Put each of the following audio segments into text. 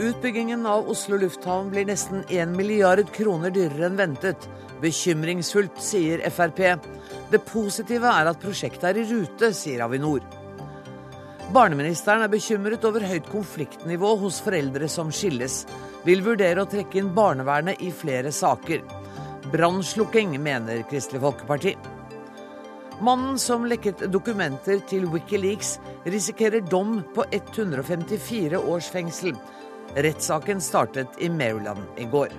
Utbyggingen av Oslo lufthavn blir nesten 1 milliard kroner dyrere enn ventet. Bekymringsfullt, sier Frp. Det positive er at prosjektet er i rute, sier Avinor. Barneministeren er bekymret over høyt konfliktnivå hos foreldre som skilles. Vil vurdere å trekke inn barnevernet i flere saker. Brannslukking, mener Kristelig Folkeparti. Mannen som lekket dokumenter til Wikileaks, risikerer dom på 154 års fengsel. Rettssaken startet i Maryland i går.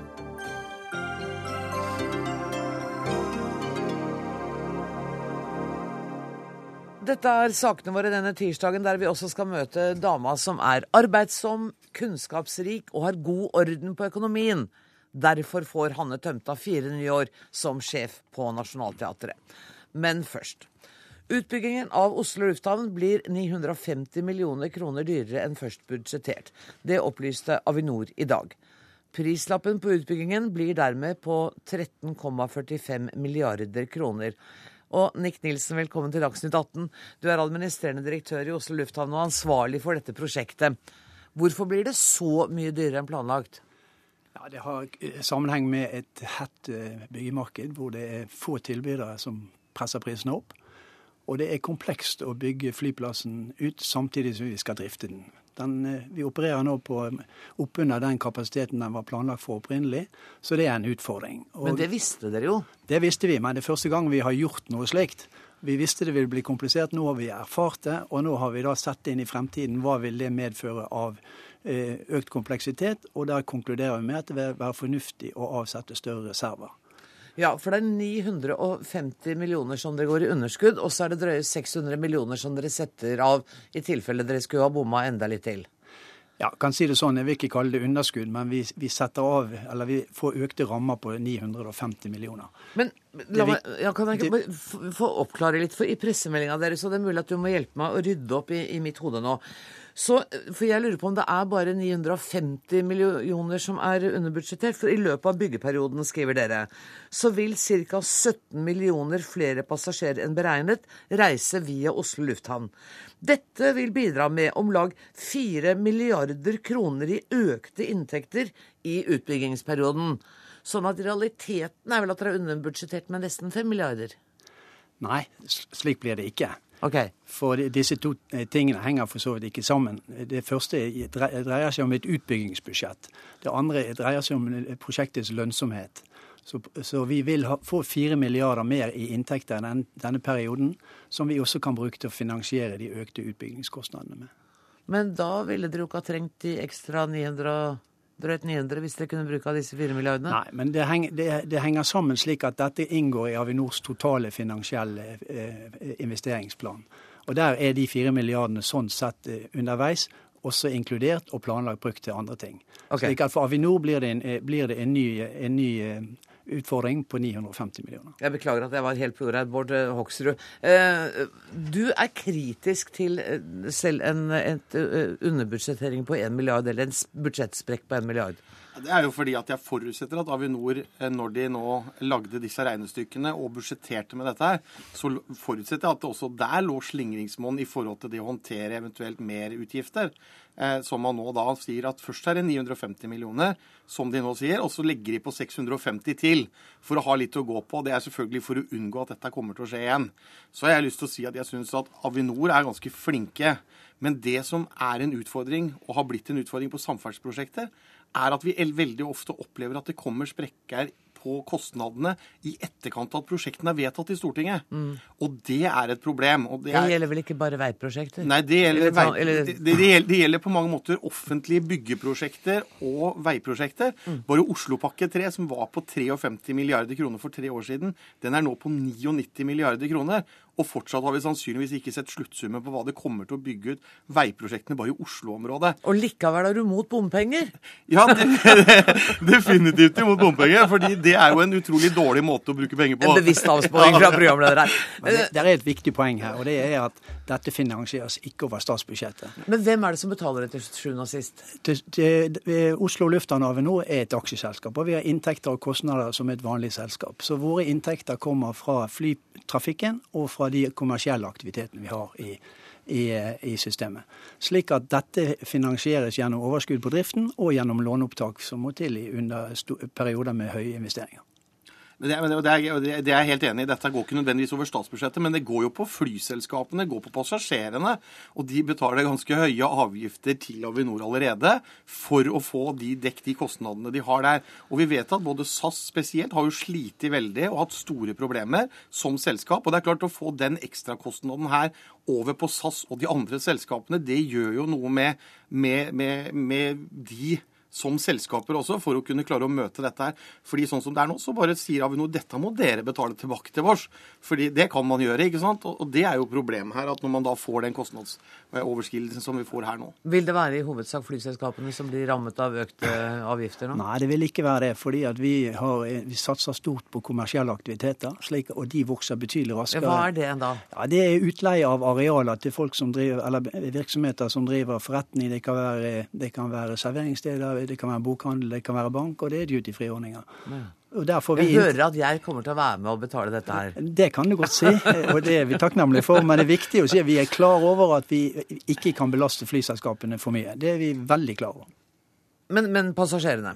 Dette er sakene våre denne tirsdagen, der vi også skal møte dama som er arbeidsom, kunnskapsrik og har god orden på økonomien. Derfor får Hanne Tømta fire nye år som sjef på Nationaltheatret. Men først. Utbyggingen av Oslo lufthavn blir 950 millioner kroner dyrere enn først budsjettert. Det opplyste Avinor i dag. Prislappen på utbyggingen blir dermed på 13,45 milliarder kroner. Og Nick Nilsen, velkommen til Dagsnytt 18. Du er administrerende direktør i Oslo lufthavn og ansvarlig for dette prosjektet. Hvorfor blir det så mye dyrere enn planlagt? Ja, Det har sammenheng med et hett eh, byggemarked hvor det er få tilbydere som presser prisene opp. Og det er komplekst å bygge flyplassen ut samtidig som vi skal drifte den. den eh, vi opererer nå på oppunder den kapasiteten den var planlagt for opprinnelig, så det er en utfordring. Og men det visste dere jo? Det visste vi, men det er første gang vi har gjort noe slikt. Vi visste det ville bli komplisert, nå har vi erfart det, og nå har vi da sett inn i fremtiden hva vil det medføre av eh, økt kompleksitet, og der konkluderer vi med at det vil være fornuftig å avsette større reserver. Ja, for det er 950 millioner som dere går i underskudd, og så er det drøye 600 millioner som dere setter av i tilfelle dere skulle ha bomma enda litt til. Ja, kan si det sånn, Jeg vil ikke kalle det underskudd, men vi, vi, setter av, eller vi får økte rammer på 950 millioner. Men la meg, ja, kan jeg ikke få oppklare litt, for i pressemeldinga deres, og det er mulig at du må hjelpe meg å rydde opp i, i mitt hode nå. Så, for jeg lurer på om det er bare 950 millioner som er underbudsjettert. For i løpet av byggeperioden, skriver dere, så vil ca. 17 millioner flere passasjerer enn beregnet reise via Oslo lufthavn. Dette vil bidra med om lag 4 milliarder kroner i økte inntekter i utbyggingsperioden. Sånn at realiteten er vel at dere er underbudsjettert med nesten 5 milliarder? Nei, slik blir det ikke. Okay. For disse to eh, tingene henger for så vidt ikke sammen. Det første dreier seg om et utbyggingsbudsjett. Det andre dreier seg om eh, prosjektets lønnsomhet. Så, så vi vil ha, få fire milliarder mer i inntekter enn denne perioden, som vi også kan bruke til å finansiere de økte utbyggingskostnadene med. Men da ville dere jo ikke ha trengt de ekstra 900 drøyt 900 hvis dere kunne bruke av disse 4 milliardene? Nei, men det henger, det, det henger, sammen slik at dette inngår i Avinors totale finansielle eh, investeringsplan. Og Der er de 4 milliardene sånn sett eh, underveis også inkludert og planlagt brukt til andre ting. Okay. Slik at For Avinor blir det en, eh, blir det en ny, en ny eh, utfordring på 950 millioner. Jeg beklager at jeg var helt på ordet, Bård eh, Hoksrud. Eh, du er kritisk til eh, selv en et underbudsjettering på 1 milliard, eller en budsjettsprekk på 1 milliard? Det er jo fordi at jeg forutsetter at Avinor, når de nå lagde disse regnestykkene og budsjetterte med dette her, så forutsetter jeg at det også der lå slingringsmonn i forhold til det å håndtere eventuelt merutgifter. Eh, som man nå da sier at først er det 950 millioner, som de nå sier, og så legger de på 650 til for å ha litt å gå på. Det er selvfølgelig for å unngå at dette kommer til å skje igjen. Så har jeg lyst til å si at jeg syns at Avinor er ganske flinke. Men det som er en utfordring, og har blitt en utfordring på samferdselsprosjekter, er at vi veldig ofte opplever at det kommer sprekker på kostnadene i etterkant av at prosjektene er vedtatt i Stortinget. Mm. Og det er et problem. Det, er... det, gjelder vel ikke bare veiprosjekter? Nei, det gjelder, vei... eller... det, det, gjelder, det gjelder, på mange måter offentlige byggeprosjekter og veiprosjekter. Mm. Bare Oslopakke 3, som var på 53 milliarder kroner for tre år siden, den er nå på 99 milliarder kroner. Og fortsatt har vi sannsynligvis ikke sett sluttsummen på hva det kommer til å bygge ut veiprosjektene bare i Oslo-området. Og likevel er du mot bompenger? Ja, definitivt imot bompenger. fordi det er jo en utrolig dårlig måte å bruke penger på. En bevisst avsporing fra programleder her. Det, det er et viktig poeng her, og det er at dette finansieres ikke over statsbudsjettet. Men hvem er det som betaler det til sjuende og sist? Oslo lufthavn Avinor er et aksjeselskap, og vi har inntekter og kostnader som et vanlig selskap. Så våre inntekter kommer fra flytrafikken og fra de kommersielle aktivitetene vi har i, i, i, systemet. Slik at dette finansieres gjennom overskudd på driften og gjennom låneopptak som må til i under perioder med høye investeringer. Det, det, er, jeg helt enig i. Dette går ikke nødvendigvis over statsbudsjettet, men det går jo på flyselskapene, det går på passasjerene. Og de betaler ganske høye avgifter til Avinor allerede for å få de dekk de kostnadene de har der. Og vi vet at både SAS spesielt har jo slitt veldig og hatt store problemer som selskap. Og det er klart å få den ekstrakostnaden her over på SAS og de andre selskapene, det gjør jo noe med, med, med, med de som selskaper også, for å kunne klare å møte dette her. Fordi sånn som det er nå, så bare sier Avinor dette må dere betale tilbake til oss. Fordi det kan man gjøre, ikke sant. Og det er jo problemet her, at når man da får den kostnadsoverskridelsen som vi får her nå. Vil det være i hovedsak flyselskapene som blir rammet av økte avgifter nå? Nei, det vil ikke være det. Fordi at vi, har, vi satser stort på kommersielle aktiviteter, slik, og de vokser betydelig raskere. Hva er det da? Ja, Det er utleie av arealer til folk som driver, eller virksomheter som driver forretning. Det kan være, det kan være serveringssteder det kan være bokhandel, det kan være bank, og det er duty-free-ordninger. Jeg hører at jeg kommer til å være med og betale dette her. Det kan du godt si, og det er vi takknemlige for. Men det er viktig å si at vi er klar over at vi ikke kan belaste flyselskapene for mye. Det er vi veldig klar over. Men, men passasjerene?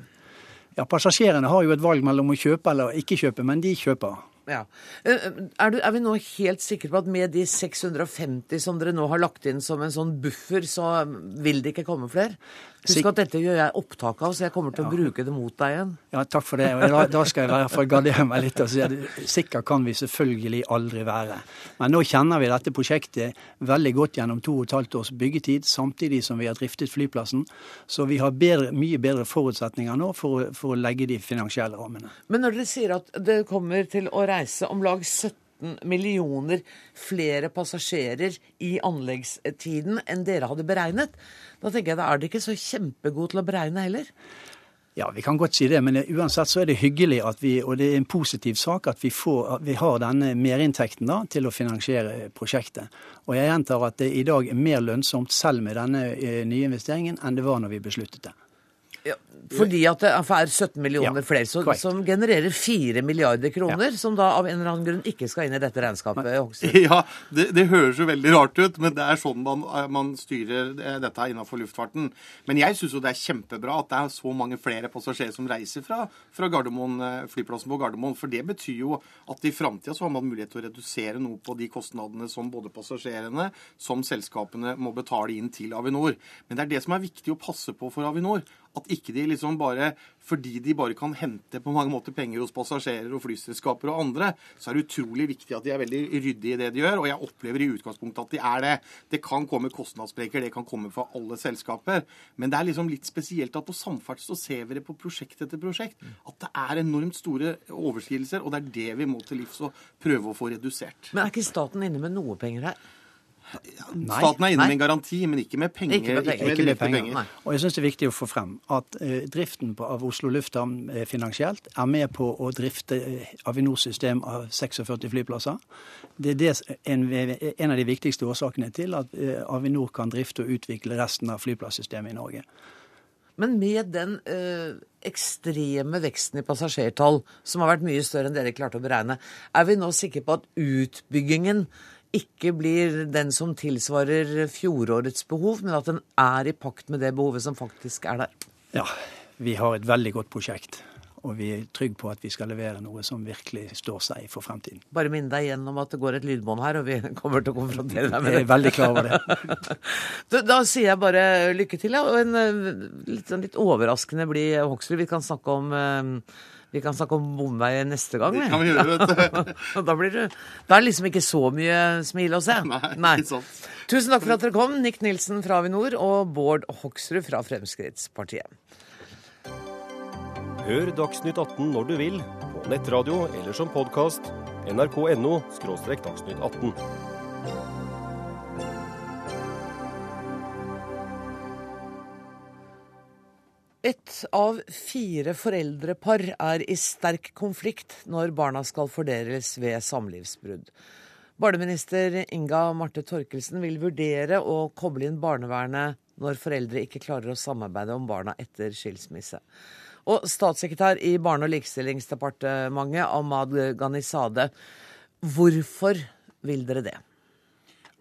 Ja, Passasjerene har jo et valg mellom å kjøpe eller ikke kjøpe, men de kjøper. Ja. Eh, eh, er, du, er, vi nå helt sikre på at med de 650 som dere nå har lagt inn som en sånn buffer, så vil det ikke komme flere? Husk at dette gjør jeg opptak av, så jeg kommer til å bruke det mot deg igjen. Ja, takk for det. Da, da skal jeg i hvert fall gardere meg litt og si at sikker kan vi selvfølgelig aldri være. Men nå kjenner vi dette prosjektet veldig godt gjennom to og et halvt års byggetid, samtidig som vi har driftet flyplassen. Så vi har bedre, mye bedre forutsetninger nå for, for å legge de finansielle rammene. Men når dere sier at det kommer til å reise om lag 17 millioner flere passasjerer i anleggstiden enn dere hadde beregnet. Da tenker jeg, da er dere ikke så kjempegode til å beregne heller. Ja, vi kan godt si det, men uansett så er det hyggelig at vi, og det er en positiv sak at vi, får, at vi har denne merinntekten da, til å finansiere prosjektet. Og jeg gjentar at det i dag er mer lønnsomt selv med denne eh, nye investeringen enn det var når vi besluttet det. Ja, fordi at det er 17 millioner ja, flere, så, som genererer 4 milliarder kroner, ja. som da av en eller annen grunn ikke skal inn i dette regnskapet. Ja, det, det, høres jo veldig rart ut, men det er sånn man, man styrer dette innenfor luftfarten. Men jeg syns jo det er kjempebra at det er så mange flere passasjerer som reiser fra, fra Gardermoen, eh, flyplassen på Gardermoen. For det betyr jo at i framtida så har man mulighet til å redusere noe på de kostnadene som både passasjerene, som selskapene må betale inn til Avinor. Men det er det som er viktig å passe på for Avinor at ikke de liksom bare Fordi de bare kan hente på mange måter penger hos passasjerer og flyselskaper og andre, så er det utrolig viktig at de er veldig ryddige i det de gjør. Og jeg opplever i utgangspunktet at de er det. Det kan komme kostnadssprekker, det kan komme fra alle selskaper. Men det er liksom litt spesielt at på samferdsel så ser vi det på prosjekt etter prosjekt. At det er enormt store overskridelser, og det er det vi må til livs og prøve å få redusert. Men er ikke staten inne med noe penger her? Nei, Staten er inne med en garanti, men ikke med penger. Ikke med penger. Ikke med penger. penger. Og jeg syns det er viktig å få frem at uh, driften på, av Oslo lufthavn uh, finansielt er med på å drifte uh, Avinors system av 46 flyplasser. Det er det, en, en, av de viktigste årsakene til at Avinor kan drifte og utvikle resten av flyplassystemet i Norge. Men med den ekstreme veksten i passasjertall, som har vært mye større enn dere klarte å beregne, er vi nå sikre på at utbyggingen ikke blir den som tilsvarer fjorårets behov, men at den er i pakt med det behovet som faktisk er der? Ja, vi har et veldig godt prosjekt. Og vi er trygge på at vi skal levere noe som virkelig står seg for fremtiden. Bare minn deg igjen om at det går et lydbånd her, og vi kommer til å konfrontere deg med det. Jeg er veldig klar over det. da, da, sier jeg bare lykke til, ja. Og en eh, litt, sånn litt overraskende blir Hoksrud. Vi kan snakke om uh, vi kan snakke om bomvei neste gang. Det kan vi gjøre, vet du. da, blir det, da er det liksom ikke så mye smil å se. Nei, Nei. ikke sant. Tusen takk for at dere kom, Nick Nilsen fra Avinor og Bård Hoksrud fra Fremskrittspartiet. Hør Dagsnytt 18 når du vil, på nettradio eller som podkast. nrk.no – dagsnytt 18. Ett av fire foreldrepar er i sterk konflikt når barna skal fordeles ved samlivsbrudd. Barneminister Inga Marte Torkelsen vil vurdere å koble inn barnevernet når foreldre ikke klarer å samarbeide om barna etter skilsmisse. Og statssekretær i Barne- og likestillingsdepartementet, Ahmad Ghanizade, hvorfor vil dere det?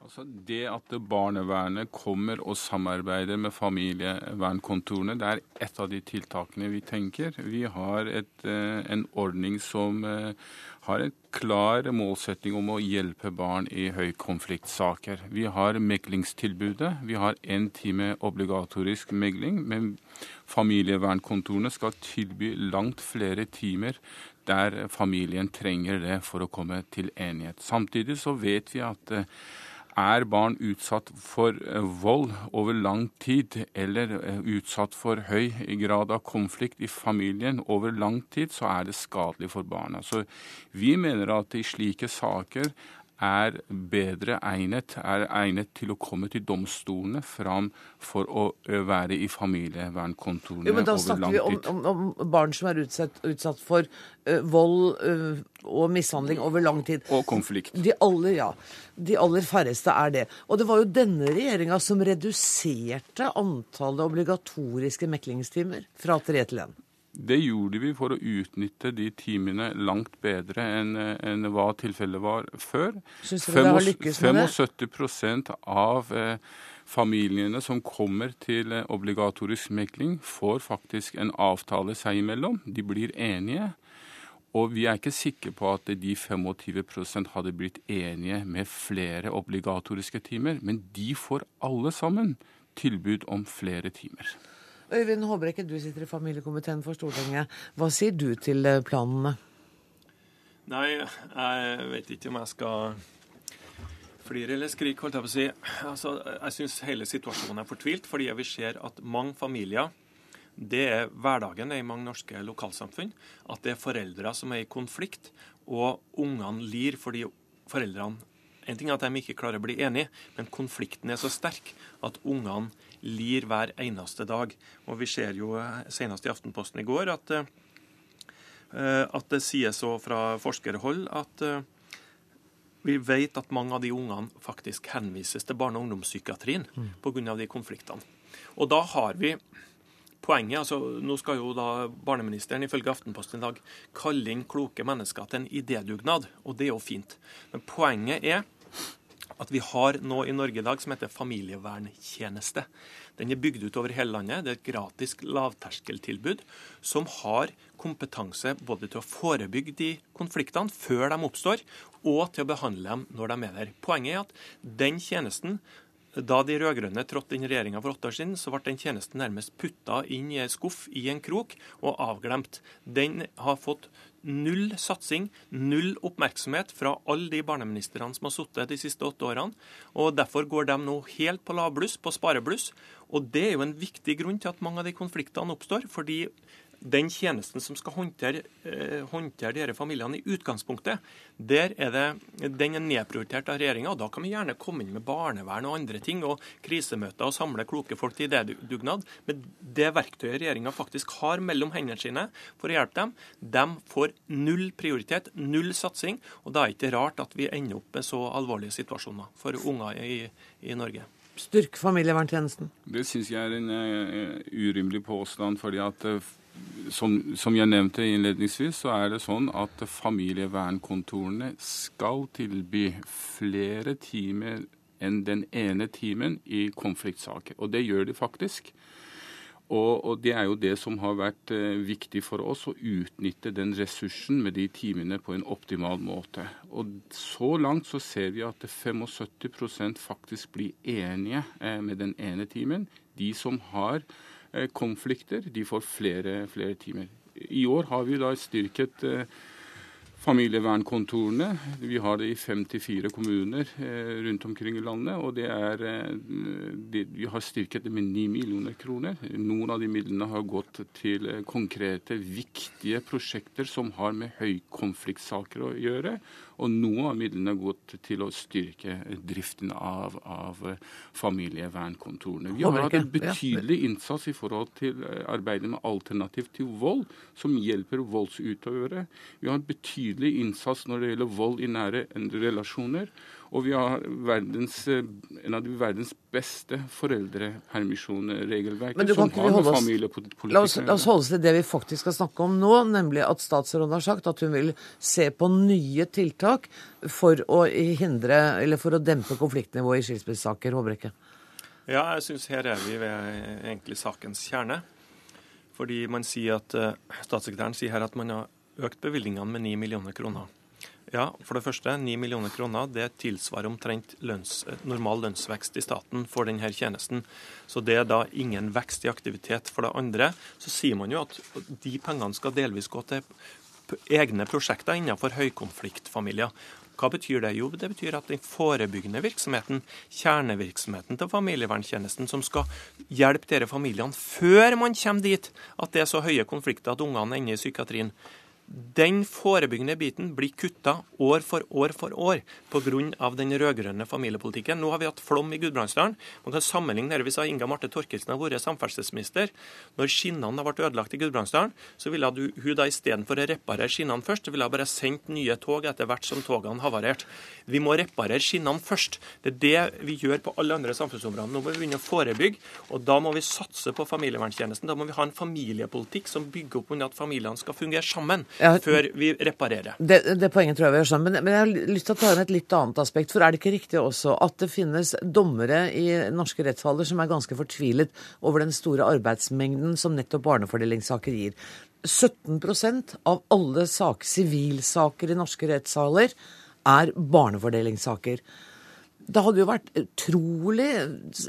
Altså Det at barnevernet kommer og samarbeider med familievernkontorene, det er et av de tiltakene vi tenker. Vi har et, eh, en ordning som eh, har en klar målsetting om å hjelpe barn i høykonfliktsaker. Vi har meklingstilbudet. Vi har én time obligatorisk megling. Men familievernkontorene skal tilby langt flere timer der familien trenger det for å komme til enighet. Samtidig så vet vi at eh, er barn utsatt for eh, vold over lang tid, eller eh, utsatt for høy grad av konflikt i familien over lang tid, så er det skadelig for barna. Så vi mener at i slike saker er bedre egnet, er egnet til å komme til domstolene fram for å være i familievernkontorene over jo, men da snakker vi om, om, om barn som er utsatt, utsatt for uh, vold uh, og mishandling over lang tid. Og konflikt. De aller, ja. De aller færreste er det. Og det var jo denne regjeringa som reduserte antallet obligatoriske meklingstimer fra tre til én. Det gjorde vi for å utnytte de timene langt bedre enn enn hva tilfellet var før. Syns du det har lykkes med det? 75 av eh, familiene som kommer til eh, obligatorisk mekling, får faktisk en avtale seg imellom. De blir enige. Og vi er ikke sikre på at de 25% hadde blitt enige med flere obligatoriske timer, men de får alle sammen tilbud om flere timer. Øyvind Håbrekke, du sitter i familiekomiteen for Stortinget. Hva sier du til planene? Nei, jeg vet ikke om jeg skal flire eller skrike, holdt jeg på å si. Altså, jeg syns hele situasjonen er fortvilt, fordi vi ser at mange familier det er hverdagen er i mange norske lokalsamfunn. At det er foreldre som er i konflikt, og ungene lir fordi foreldrene En ting er at de ikke klarer å bli enige, men konflikten er så sterk at ungene lir hver eneste dag. Og vi ser jo eh, senest i Aftenposten i går at, eh, at det sies så fra forskerhold at eh, vi vet at mange av de ungene faktisk henvises til barne- og ungdomspsykiatrien pga. de konfliktene. Og da har vi poenget. altså Nå skal jo da barneministeren ifølge Aftenposten i dag kalle inn kloke mennesker til en idédugnad, og det er jo fint. Men poenget er at vi har noe i Norge i dag som heter familieverntjeneste. Den er bygd ut over hele landet. Det er et gratis lavterskeltilbud som har kompetanse både til å forebygge de konfliktene før de oppstår, og til å behandle dem når de er der. Poenget er at den tjenesten da de rød-grønne trådte inn i regjeringa for åtte år siden, så ble den tjenesten nærmest putta inn i en skuff i en krok og avglemt. Den har fått null satsing, null oppmerksomhet fra alle de barneministrene som har sittet de siste åtte årene. og Derfor går de nå helt på lavbluss, på sparebluss. Og det er jo en viktig grunn til at mange av de konfliktene oppstår. fordi den tjenesten som skal håndtere, eh, håndtere disse familiene i utgangspunktet, der er det, den er nedprioritert av regjeringa. Da kan vi gjerne komme inn med barnevern og andre ting, og krisemøter og samle kloke folk til idédugnad. Men det verktøyet regjeringa faktisk har mellom hendene sine for å hjelpe dem, de får null prioritet, null satsing. Og da er det ikke rart at vi ender opp med så alvorlige situasjoner for unger i, i Norge. Styrk familieverntjenesten. Det syns jeg er en uh, urimelig påstand. fordi at uh, som, som, jeg nevnte innledningsvis, så er det sånn at familievernkontorene skal tilby flere timer enn den ene timen i konfliktsaker. Og det gjør de faktisk. Og, og, det er jo det som har vært eh, viktig for oss, å utnytte den ressursen med de timene på en optimal måte. Og så langt så ser vi at 75% faktisk blir enige eh, med den ene timen. De som har konflikter, de får flere, flere timer. I år har vi da styrket eh, familievernkontorene. Vi har det i 54 kommuner eh, rundt omkring i landet. Og det er, eh, vi har styrket det med 9 millioner kroner. Noen av de midlene har gått til eh, konkrete, viktige prosjekter som har med høykonfliktsaker å gjøre. Og noen av midlene har gått til å styrke driften av, av familievernkontorene. Vi har hatt en betydelig innsats i forhold til arbeidet med alternativ til vold, som hjelper voldsutøvere. Vi har en betydelig innsats når det gjelder vold i nære relasjoner. Og vi har verdens, eh, en av de verdens beste foreldrepermisjonsregelverk Men du kan som ikke har med holde oss- familiepolitikk La oss, la oss holde oss til det vi faktisk skal snakke om nå, nemlig at statsråden har sagt at hun vil se på nye tiltak for å hindre, eller for å dempe konfliktnivået i skilsmissesaker. Håbrekke. Ja, jeg syns her er vi ved egentlig sakens kjerne. Fordi man sier at, eh, Statssekretæren sier her at man har økt bevilgningene med 9 millioner kroner. Ja, for det første, 9 millioner kroner det tilsvarer omtrent lønns, normal lønnsvekst i staten for denne tjenesten. Så det er da ingen vekst i aktivitet. For det andre så sier man jo at de pengene skal delvis gå til egne prosjekter innenfor høykonfliktfamilier. Hva betyr det? Jo, det betyr at den forebyggende virksomheten, kjernevirksomheten til familieverntjenesten, som skal hjelpe dere familiene før man kommer dit at det er så høye konflikter at ungene ender i psykiatrien, den forebyggende biten blir kutta år for år for år pga. den rød-grønne familiepolitikken. Nå har vi hatt flom i Gudbrandsdalen. Man kan sammenligne hvis Inga Marte Torkelsen har vært samferdselsminister. Når skinnene har vært ødelagt i Gudbrandsdalen, så ville du, hun da istedenfor å reparere skinnene først, ville hun bare sendt nye tog etter hvert som togene havarerte. Vi må reparere skinnene først. Det er det vi gjør på alle andre samfunnsområder. Nå må vi begynne å forebygge, og da må vi satse på familieverntjenesten. Da må vi ha en familiepolitikk som bygger opp under at familiene skal fungere sammen Ja. før vi reparerer. Det, det poenget tror jeg vi gjør sånn, men, men jeg har lyst til å ta inn et litt annet aspekt. For er det ikke riktig også at det finnes dommere i norske rettssaler som er ganske fortvilet over den store arbeidsmengden som nettopp barnefordelingssaker gir? 17% av alle sak, sivilsaker i norske rettssaler er barnefordelingssaker. Det hadde jo vært utrolig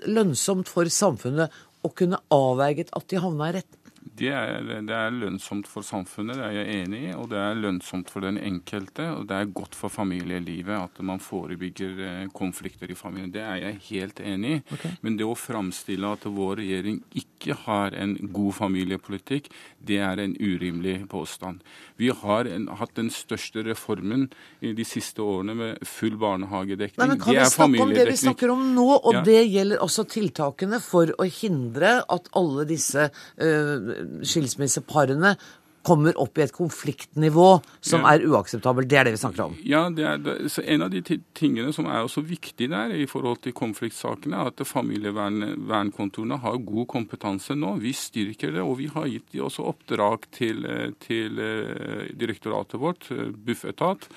lønnsomt for samfunnet å kunne avverget at de havna i retten. Det er, det er lønnsomt for samfunnet, det er jeg enig i. Og det er lønnsomt for den enkelte. Og det er godt for familielivet at man forebygger eh, konflikter i familien. Det er jeg helt enig i. Men det å framstille at vår regjering ikke har en god familiepolitikk, det er en urimelig påstand. Vi har en, hatt den største reformen i de siste årene med full barnehagedekning. Nei, men Kan vi snakke om det vi snakker om nå? Og Ja. det gjelder også tiltakene for å hindre at alle disse eh, skilsmisseparene kommer opp i et konfliktnivå som Ja. er uakseptabelt. Det er det vi snakker om. Ja, det er, det, så En av de tingene som er også viktig der i forhold til konfliktsakene, er at familievernkontorene har god kompetanse nå. Vi styrker det, og vi har gitt de også oppdrag til, eh, til eh, direktoratet vårt, eh, Bufetat,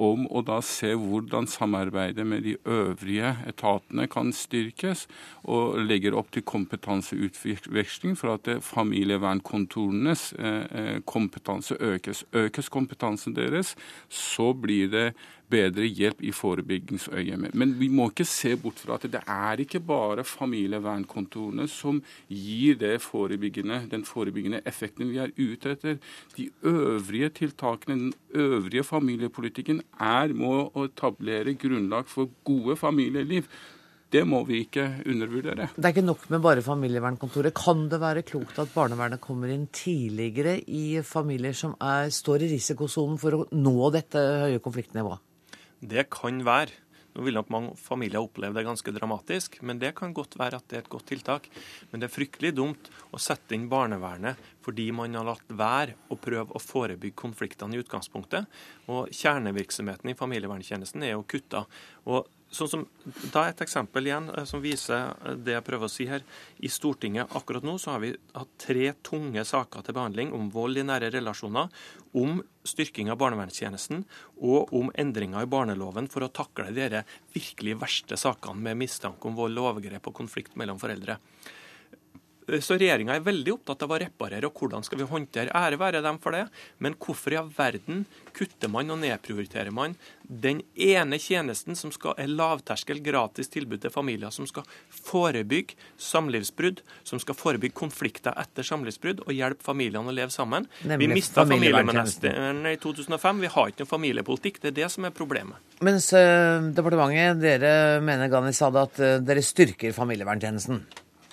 om å da se hvordan samarbeidet med de øvrige etatene kan styrkes, og legger opp til kompetanseutveksling for at familievernkontorenes eh, eh, kompetanse økes. Økes kompetansen deres, så blir det bedre hjelp i forebyggingsøyemed. Men vi må ikke se bort fra at det er ikke bare familievernkontorene som gir forebyggende, den forebyggende effekten vi er ute etter. De øvrige tiltakene, den øvrige familiepolitikken, er med å etablere grunnlag for gode familieliv. Det må vi ikke undervurdere. Det er ikke nok med bare familievernkontoret. Kan det være klokt at barnevernet kommer inn tidligere i familier som er, står i risikosonen for å nå dette høye konfliktnivået? Det kan være. Nå vil nok mange familier oppleve det ganske dramatisk, men det kan godt være at det er et godt tiltak. Men det er fryktelig dumt å sette inn barnevernet fordi man har latt være å prøve å forebygge konfliktene i utgangspunktet. Og kjernevirksomheten i familieverntjenesten er jo kutta. Og sånn som, da Et eksempel igjen eh, som viser eh, det jeg prøver å si her. I Stortinget akkurat nå så har vi hatt tre tunge saker til behandling om vold i nære relasjoner, om styrking av barnevernstjenesten og om endringer i barneloven for å takle de virkelig verste sakene med mistanke om vold og overgrep og konflikt mellom foreldre. Så regjeringa er veldig opptatt av å reparere, og hvordan skal vi håndtere ære være dem for det. Men hvorfor i all verden kutter man og nedprioriterer man den ene tjenesten som skal er lavterskel, gratis tilbud til familier, som skal forebygge samlivsbrudd, som skal forebygge konflikter etter samlivsbrudd og hjelpe familiene å leve sammen. Nemlig vi mista familieverntjenesten. i 2005. Vi har ikke noen familiepolitikk. Det er det som er problemet. Mens eh, departementet, dere mener Ghanisada, at eh, dere styrker familieverntjenesten.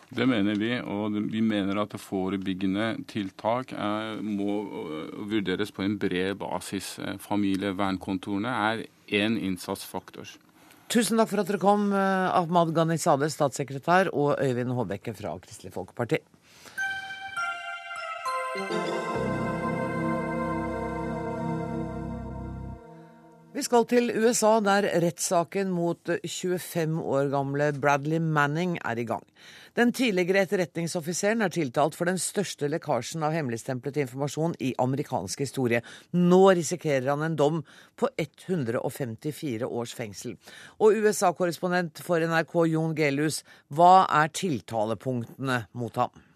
Det mener vi, og vi mener at forebyggende tiltak er, må øh, vurderes på en bred basis. Eh, Familievernkontorene er én innsatsfaktor. Tusen takk for at dere kom, eh, Ahmad Ghanizadeh, statssekretær, og Øyvind Håbekke fra Kristelig Folkeparti. Vi skal til USA, der rettssaken mot 25 år gamle Bradley Manning er i gang. Den tidligere etterretningsoffiseren er tiltalt for den største lekkasjen av hemmeligstemplet informasjon i amerikansk historie. Nå risikerer han en dom på 154 års fengsel. Og USA-korrespondent for NRK Jon Gelius, hva er tiltalepunktene mot ham?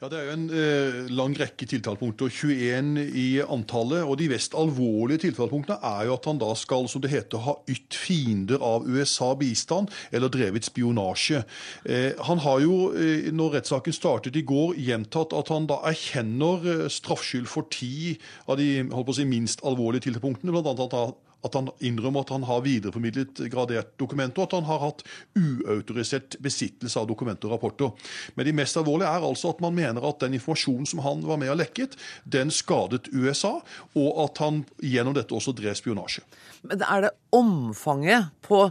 Ja, Det er jo en eh, lang rekke tiltalepunkter, 21 i antallet. og De mest alvorlige tiltalepunktene er jo at han da skal som det heter, ha ytt fiender av USA bistand eller drevet spionasje. Eh, han har jo, eh, når rettssaken startet i går, gjentatt at han da erkjenner eh, straffskyld for ti av de holdt på å si, minst alvorlige tiltalepunktene. Blant annet at han at han innrømmer at han har videreformidlet gradert dokument, og at han har hatt uautorisert besittelse av dokumenter og rapporter. Men de mest alvorlige er altså at man mener at den informasjonen som han var med og lekket, den skadet USA, og at han gjennom dette også drev spionasje. Men er det omfanget på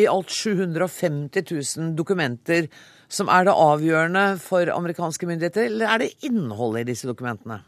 i alt 750 000 dokumenter som er det avgjørende for amerikanske myndigheter, eller er det innholdet i disse dokumentene?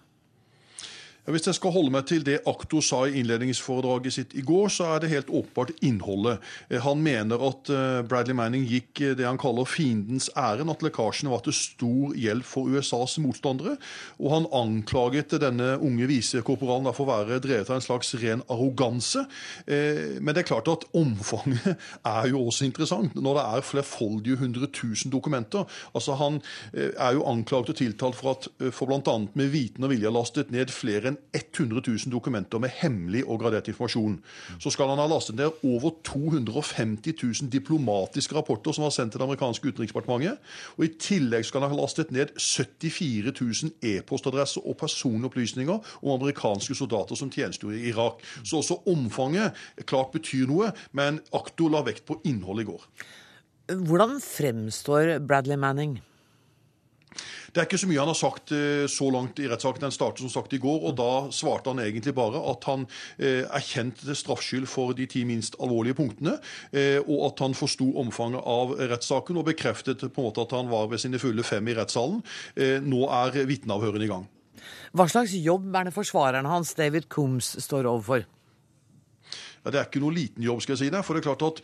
Hvis jeg skal holde meg til det Aktor sa i innledningsforedraget sitt i går, så er det helt åpenbart innholdet. Eh, han mener at eh, Bradley Manning gikk eh, det han kaller fiendens ærend, at lekkasjene var til stor hjelp for USAs motstandere. Og han anklaget denne unge visekorporalen for å være drevet av en slags ren arroganse. Men det er klart at omfanget er jo også interessant, når det er flerfoldige hundre tusen dokumenter. Altså Han er jo anklaget og tiltalt for at for bl.a. med viten og vilje har lastet ned flere enn enn 100 000 dokumenter med hemmelig og gradert informasjon. Så skal han ha lastet ned over 250 000 diplomatiske rapporter som var sendt til det amerikanske utenriksdepartementet. Og i tillegg skal han ha lastet ned 74 000 e-postadresser og personopplysninger om amerikanske soldater som tjenestegjorde i Irak. Så også omfanget klart betyr noe, men aktor la vekt på innholdet i går. Hvordan fremstår Bradley Manning? Det er ikke så mye han har sagt eh, så langt i rettssaken. Den startet som sagt i går, og da svarte han egentlig bare at han eh, erkjente straffskyld for de ti minst alvorlige punktene, eh, og at han forsto omfanget av rettssaken og bekreftet på en måte at han var ved sine fulle fem i rettssalen. Nå er vitneavhørene i gang. Hva slags jobb er det forsvareren hans, David Coombs, står overfor? Ja, Det er ikke noe liten jobb, skal jeg si deg. For det er klart at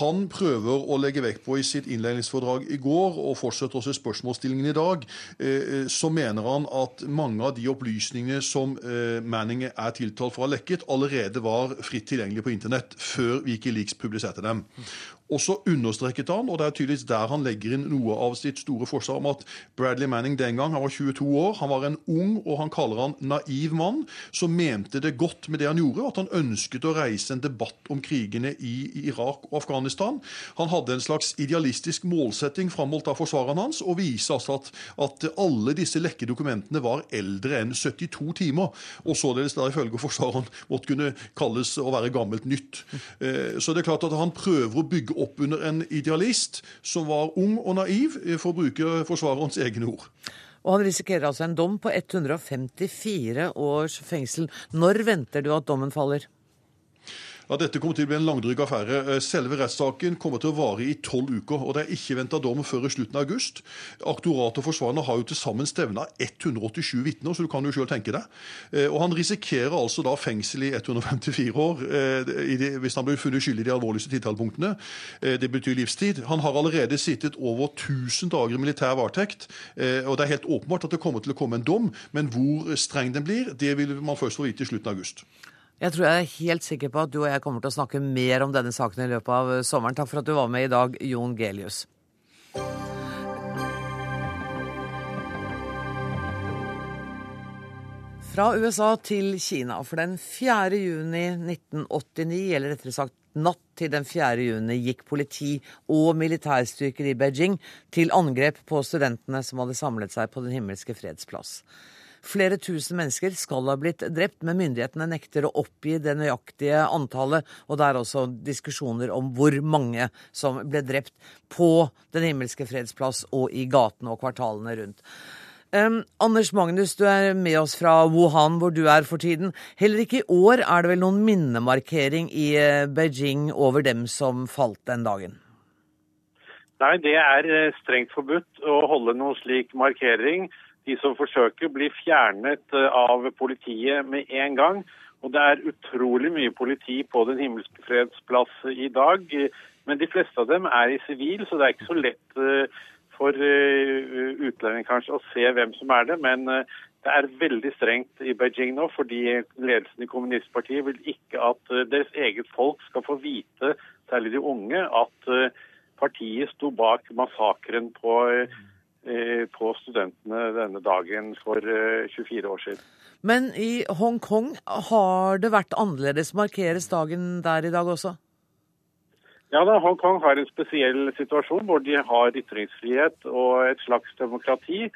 han prøver å legge vekt på i sitt innledningsforedrag i går, og fortsetter også i spørsmålsstillingen i dag, eh, så mener han at mange av de opplysningene som eh, Manning er tiltalt for å ha lekket, allerede var fritt tilgjengelig på internett før Wikileaks publiserte dem. Og så understreket han, og det er tydeligvis der han legger inn noe av sitt store forsvar om at Bradley Manning den gang, han var 22 år, han var en ung og han kaller han naiv mann, som mente det godt med det han gjorde, at han ønsket å reise en debatt om krigene i Irak og Afghanistan. Han hadde en slags idealistisk målsetting framholdt av forsvareren hans, og viser altså at, at alle disse lekke dokumentene var eldre enn 72 timer, og således der ifølge forsvareren måtte kunne kalles å være gammelt nytt. Eh, så det er klart at han prøver å bygge opp under en idealist som var ung og naiv, eh, for å bruke forsvarerens egne ord. Og han risikerer altså en dom på 154 års fengsel. Når venter du at dommen faller? Ja, Dette kommer til å bli en langdryg affære. Eh, selve rettssaken kommer til å vare i tolv uker. og Det er ikke venta dom før i slutten av august. Aktoratet og forsvarerne har jo til sammen stevna 187 vitner, så du kan jo sjøl tenke deg. Eh, og Han risikerer altså da fengsel i 154 år eh, hvis han blir funnet skyldig i de alvorligste tiltalepunktene. Det betyr livstid. Han har allerede sittet over 1000 dager i militær varetekt. og Det er helt åpenbart at det kommer til å komme en dom, men hvor streng den blir, det vil man først få vite i slutten av august. Jeg tror jeg er helt sikker på at du og jeg kommer til å snakke mer om denne saken i løpet av sommeren. Takk for at du var med i dag, Jon Gelius. Fra USA til Kina. For den 4. juni 1989, eller rettere sagt natt til den 4. juni, gikk politi og militærstyrker i Beijing til angrep på studentene som hadde samlet seg på Den himmelske freds plass. Flere tusen mennesker skal ha blitt drept, men myndighetene nekter å oppgi det nøyaktige antallet. Og det er også diskusjoner om hvor mange som ble drept på Den himmelske freds plass og i gatene og kvartalene rundt. Um, Anders Magnus, du er med oss fra Wuhan, hvor du er for tiden. Heller ikke i år er det vel noen minnemarkering i eh, Beijing over dem som falt den dagen? Nei, det er eh, strengt forbudt å holde noen slik markering. De som forsøker, blir fjernet eh, av politiet med en gang. Og det er utrolig mye politi på Den himmelske freds plass i dag. Men de fleste av dem er i sivil, så det er ikke så lett eh, for eh, utlendinger kanskje å se hvem som er det. Men det er veldig strengt i Beijing nå, fordi ledelsen i kommunistpartiet vil ikke at deres eget folk skal få vite, særlig de unge, at partiet sto bak massakren på, på studentene denne dagen for 24 år siden. Men i Hongkong har det vært annerledes. Markeres dagen der i dag også? Ja, da, Hongkong har en spesiell situasjon hvor de har ytringsfrihet og et slags demokrati.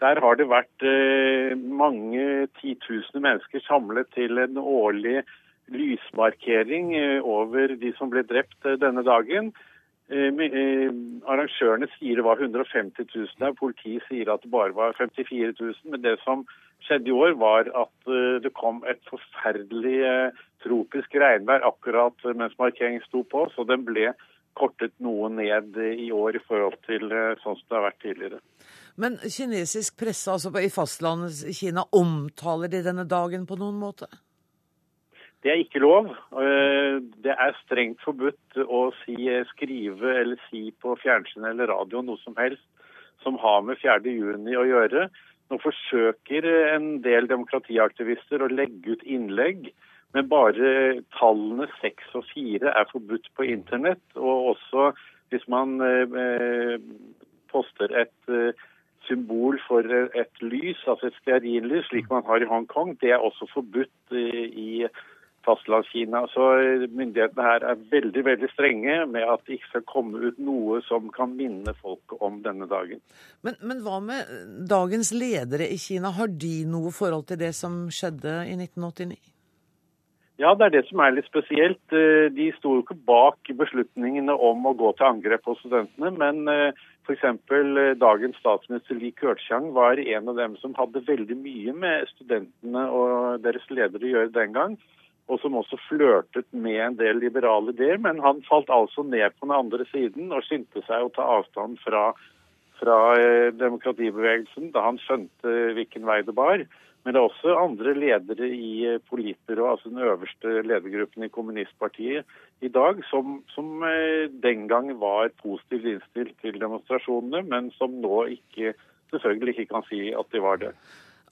Der har det vært eh, mange titusener mennesker samlet til en årlig lysmarkering eh, over de som ble drept eh, denne dagen. Eh, eh, arrangørene sier det var 150 000 der, politiet sier at det bare var 54 000. Men det som skjedde i år, var at eh, det kom et forferdelig tropisk regnvær akkurat mens markeringen sto på, så den ble kortet noe ned i år i forhold til sånn som det har vært tidligere. Men kinesisk presse altså i fastlandet Kina, omtaler de denne dagen på noen måte? Det er ikke lov. Eh, det er strengt forbudt å si, skrive eller si på fjernsyn eller radio noe som helst som har med 4. juni å gjøre. Nå forsøker en del demokratiaktivister å legge ut innlegg, men bare tallene seks og fire er forbudt på internett. Og også hvis man eh, poster et eh, symbol for et lys, altså et stearinlys, slik man har i Hongkong, det er også forbudt i fastlandskina. Så myndighetene her er veldig veldig strenge med at det ikke skal komme ut noe som kan minne folk om denne dagen. Men, men hva med dagens ledere i Kina? Har de noe forhold til det som skjedde i 1989? Ja, det er det som er litt spesielt. Eh, de sto jo ikke bak beslutningene om å gå til angrep på studentene, men eh, f.eks. Eh, dagens statsminister Li Keqiang var en av dem som hadde veldig mye med studentene og deres ledere å gjøre den gang og som også flørtet med en del liberale ideer, men han falt altså ned på den andre siden og skyndte seg å ta avstand fra, fra eh, demokratibevegelsen da han skjønte hvilken vei det bar. Men det er også andre ledere i eh, Politbyrået, altså den øverste ledergruppen i kommunistpartiet i dag, som, som eh, den gang var positivt innstilt til demonstrasjonene, men som nå ikke, selvfølgelig ikke kan si at de var det.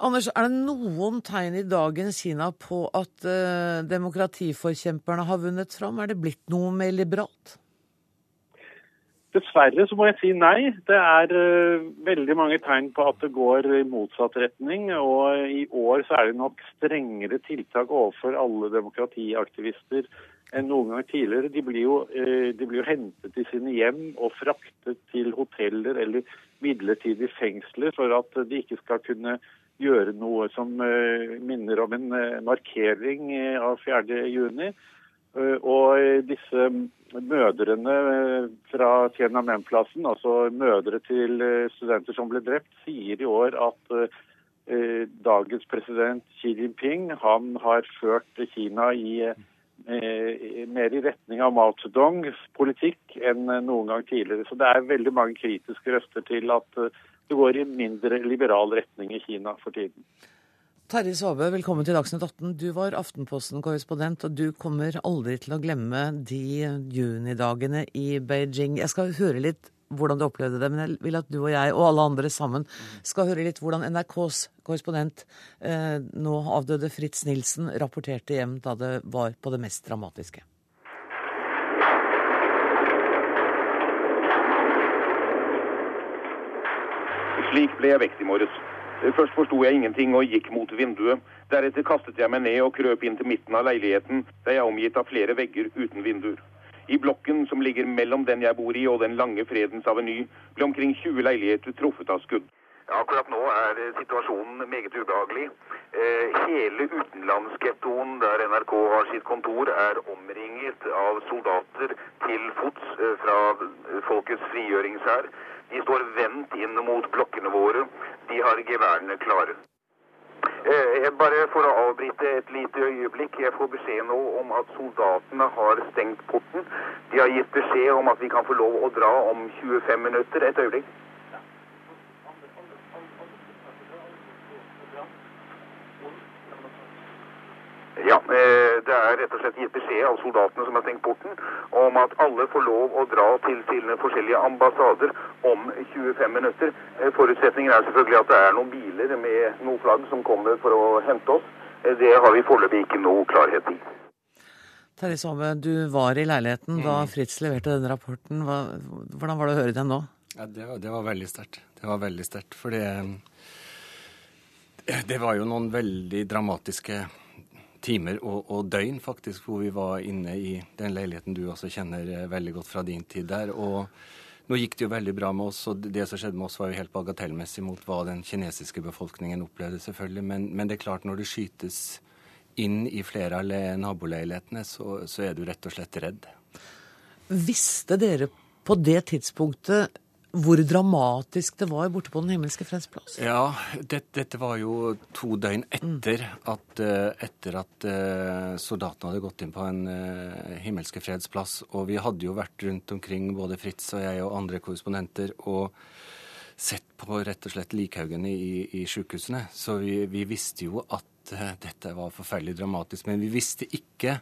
Anders, er det noen tegn i dagens Kina på at uh, demokratiforkjemperne har vunnet fram? Er det blitt noe mer liberalt? Dessverre så må jeg si nei. Det er uh, veldig mange tegn på at det går i motsatt retning. Og i år så er det nok strengere tiltak overfor alle demokratiaktivister enn noen gang tidligere. De blir, jo, uh, de blir jo hentet i sine hjem og fraktet til hoteller eller midlertidige fengsler for at de ikke skal kunne gjøre noe som eh, minner om en eh, markering eh, av 4.6. Og disse mødrene fra Tiananmen-plassen, altså mødre til studenter som ble drept, sier i år at dagens president Xi Jinping han har ført Kina i mer i retning av Mao Zedongs politikk enn noen gang tidligere. Så det er veldig mange kritiske røster til at det går i mindre liberal retning i Kina for tiden. Terje Svabø, velkommen til Dagsnytt 18. Du var Aftenposten-korrespondent, og du kommer aldri til å glemme de junidagene i Beijing. Jeg skal høre litt hvordan du opplevde det, men jeg vil at du og jeg og alle andre sammen skal høre litt hvordan NRKs korrespondent, eh, nå avdøde Fritz Nilsen, rapporterte hjem da det var på det mest dramatiske. Slik ble jeg vekt i morges. Først forsto jeg ingenting og gikk mot vinduet. Deretter kastet jeg meg ned og krøp inn til midten av leiligheten, der jeg er omgitt av flere vegger uten vinduer. I blokken som ligger mellom den jeg bor i og den lange Fredens aveny, ble omkring 20 leiligheter truffet av skudd. Akkurat nå er situasjonen meget ubehagelig. Eh, hele utenlandsgettoen der NRK har sitt kontor, er omringet av soldater til fots eh, fra Folkets frigjøringshær. De står vendt inn mot blokkene våre. De har geværene klare. Eh, bare for å avbryte et lite øyeblikk. Jeg får beskjed nå om at soldatene har stengt porten. De har gitt beskjed om at vi kan få lov å dra om 25 minutter. Et øyeblikk. Det er rett og slett gitt beskjed av soldatene som har stengt porten, om at alle får lov å dra til sine forskjellige ambassader om 25 minutter. Eh, Forutsetningen er selvfølgelig at det er noen biler med noe flagg som kommer for å hente oss. Eh, Det har vi foreløpig ikke noe klarhet i. Terje Svame, du var i leiligheten da Fritz leverte denne rapporten. Hvordan var det å høre den nå? Ja, det, var, det var veldig sterkt. Det var veldig sterkt. For det, det var jo noen veldig dramatiske timer og, og døgn, faktisk, hvor vi var inne i den leiligheten du også kjenner eh, veldig godt fra din tid der. Og nå gikk det jo veldig bra med oss, og det som skjedde med oss var jo helt bagatellmessig mot hva den kinesiske befolkningen opplevde, selvfølgelig. Men, men det er klart, når det skytes inn i flere av le- naboleilighetene, så, så er du rett og slett redd. Visste dere på det tidspunktet hvor dramatisk det var borte på Den himmelske freds plass? Ja, det, dette var jo to døgn etter at, eh, etter at eh, soldatene hadde gått inn på en uh, himmelske freds plass. Og vi hadde jo vært rundt omkring, både Fritz og jeg og andre korrespondenter, og sett på rett og slett likhaugene i, i sykehusene. Så vi, vi visste jo at eh, dette var forferdelig dramatisk. Men vi visste ikke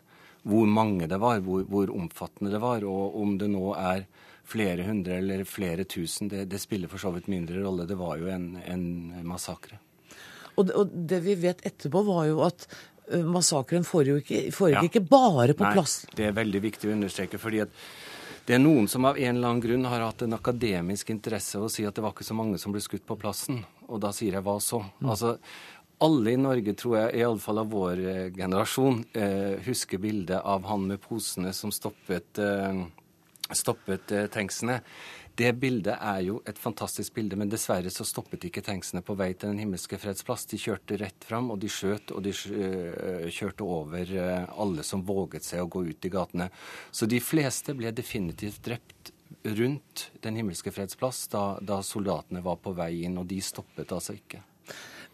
hvor mange det var, hvor, hvor omfattende det var, og om det nå er flere hundre eller flere tusen, det, det spiller for så vidt mindre rolle. Det var jo en, en massakre. Og det, og det vi vet etterpå, var jo at massakren foregikk ikke, ja. ikke bare på Nei, plass. Det er veldig viktig å understreke. fordi at det er noen som av en eller annen grunn har hatt en akademisk interesse av å si at det var ikke så mange som ble skutt på plassen. Og da sier jeg hva så? Altså, alle i Norge, tror jeg, iallfall av vår eh, generasjon, eh, husker bildet av han med posene som stoppet, eh, stoppet eh, tanksene. Det bildet er jo et fantastisk bilde, men dessverre så stoppet ikke tanksene på vei til Den himmelske freds plass. De kjørte rett fram, og de skjøt, og de kjørte over eh, alle som våget seg å gå ut i gatene. Så de fleste ble definitivt drept rundt Den himmelske freds plass da, da soldatene var på vei inn, og de stoppet altså ikke.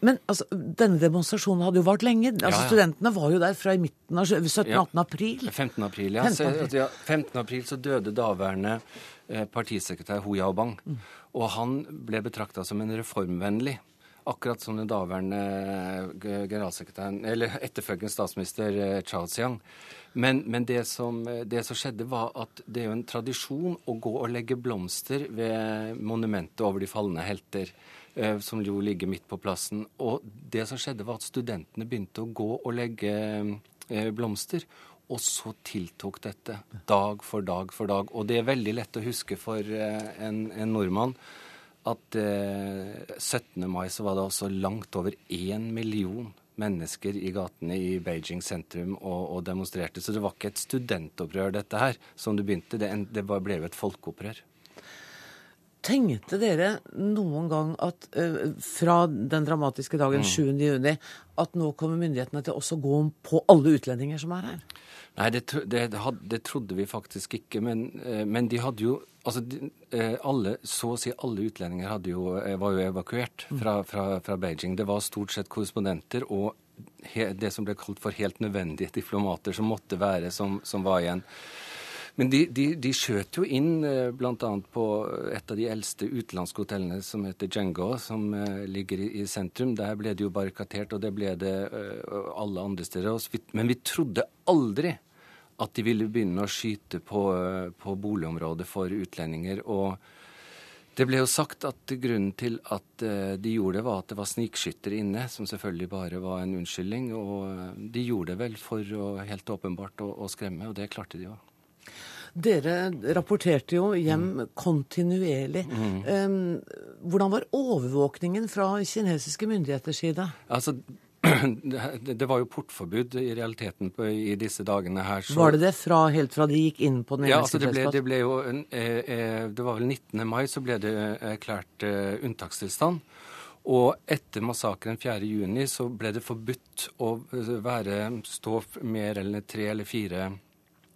Men altså, denne demonstrasjonen hadde jo vart lenge. Altså, Ja, ja. Studentene var jo der fra i midten av 17.-18. april. 15. april, ja. 15. Så, april. ja 15. april så døde daværende eh, partisekretær Hu Yaobang. Mm. Og han ble betrakta som en reformvennlig. Akkurat som den daværende eh, generalsekretæren, eller etterfølgende statsminister eh, Chao Xiang. Men, men det, som, det som skjedde, var at det er jo en tradisjon å gå og legge blomster ved monumentet over de falne helter, som jo ligger midt på plassen. Og det som skjedde, var at studentene begynte å gå og legge eh, blomster. Og så tiltok dette dag for dag for dag. Og det er veldig lett å huske for eh, en, en nordmann at eh, 17. mai så var det altså langt over én million mennesker i gatene i Beijing sentrum og, og demonstrerte. Så det var ikke et studentopprør, dette her, som det begynte. Det, det ble jo et folkeopprør. Tenkte dere noen gang at eh, fra den dramatiske dagen Mm. 7. juni at nå kommer myndighetene til også å gå om på alle utlendinger som er her? Nei, det, det, det, trodde vi faktisk ikke. Men, eh, men de hadde jo Altså, de, eh, alle, så å si alle utlendinger jo, var jo evakuert fra, fra, fra Beijing. Det var stort sett korrespondenter og he, det som ble kalt for helt nødvendige diplomater som måtte være, som, som var igjen. Men de, de, de skjøt jo inn eh, bl.a. på et av de eldste utenlandske hotellene som heter Django, som eh, ligger i, i sentrum. Der ble det jo barrikatert, og det ble det eh, alle andre steder. Men vi trodde aldri at de ville begynne å skyte på, på boligområdet for utlendinger. og det ble jo sagt at grunnen til at de gjorde det, var at det var snikskyttere inne, som selvfølgelig bare var en unnskyldning. Og de gjorde det vel for å, helt åpenbart å, å skremme, og det klarte de jo. Dere rapporterte jo hjem kontinuerlig. Mm. Um, hvordan var overvåkningen fra kinesiske myndigheters side? Altså, det, var jo portforbud i realiteten på, i disse dagene her. så- Var det det fra, helt fra de gikk inn på den Ja, altså det ble, det ble jo eh, eh, Det var vel 19. mai så ble det erklært eh, unntakstilstand. Og etter massakren 4. juni så ble det forbudt å eh, være, stå mer eller tre eller fire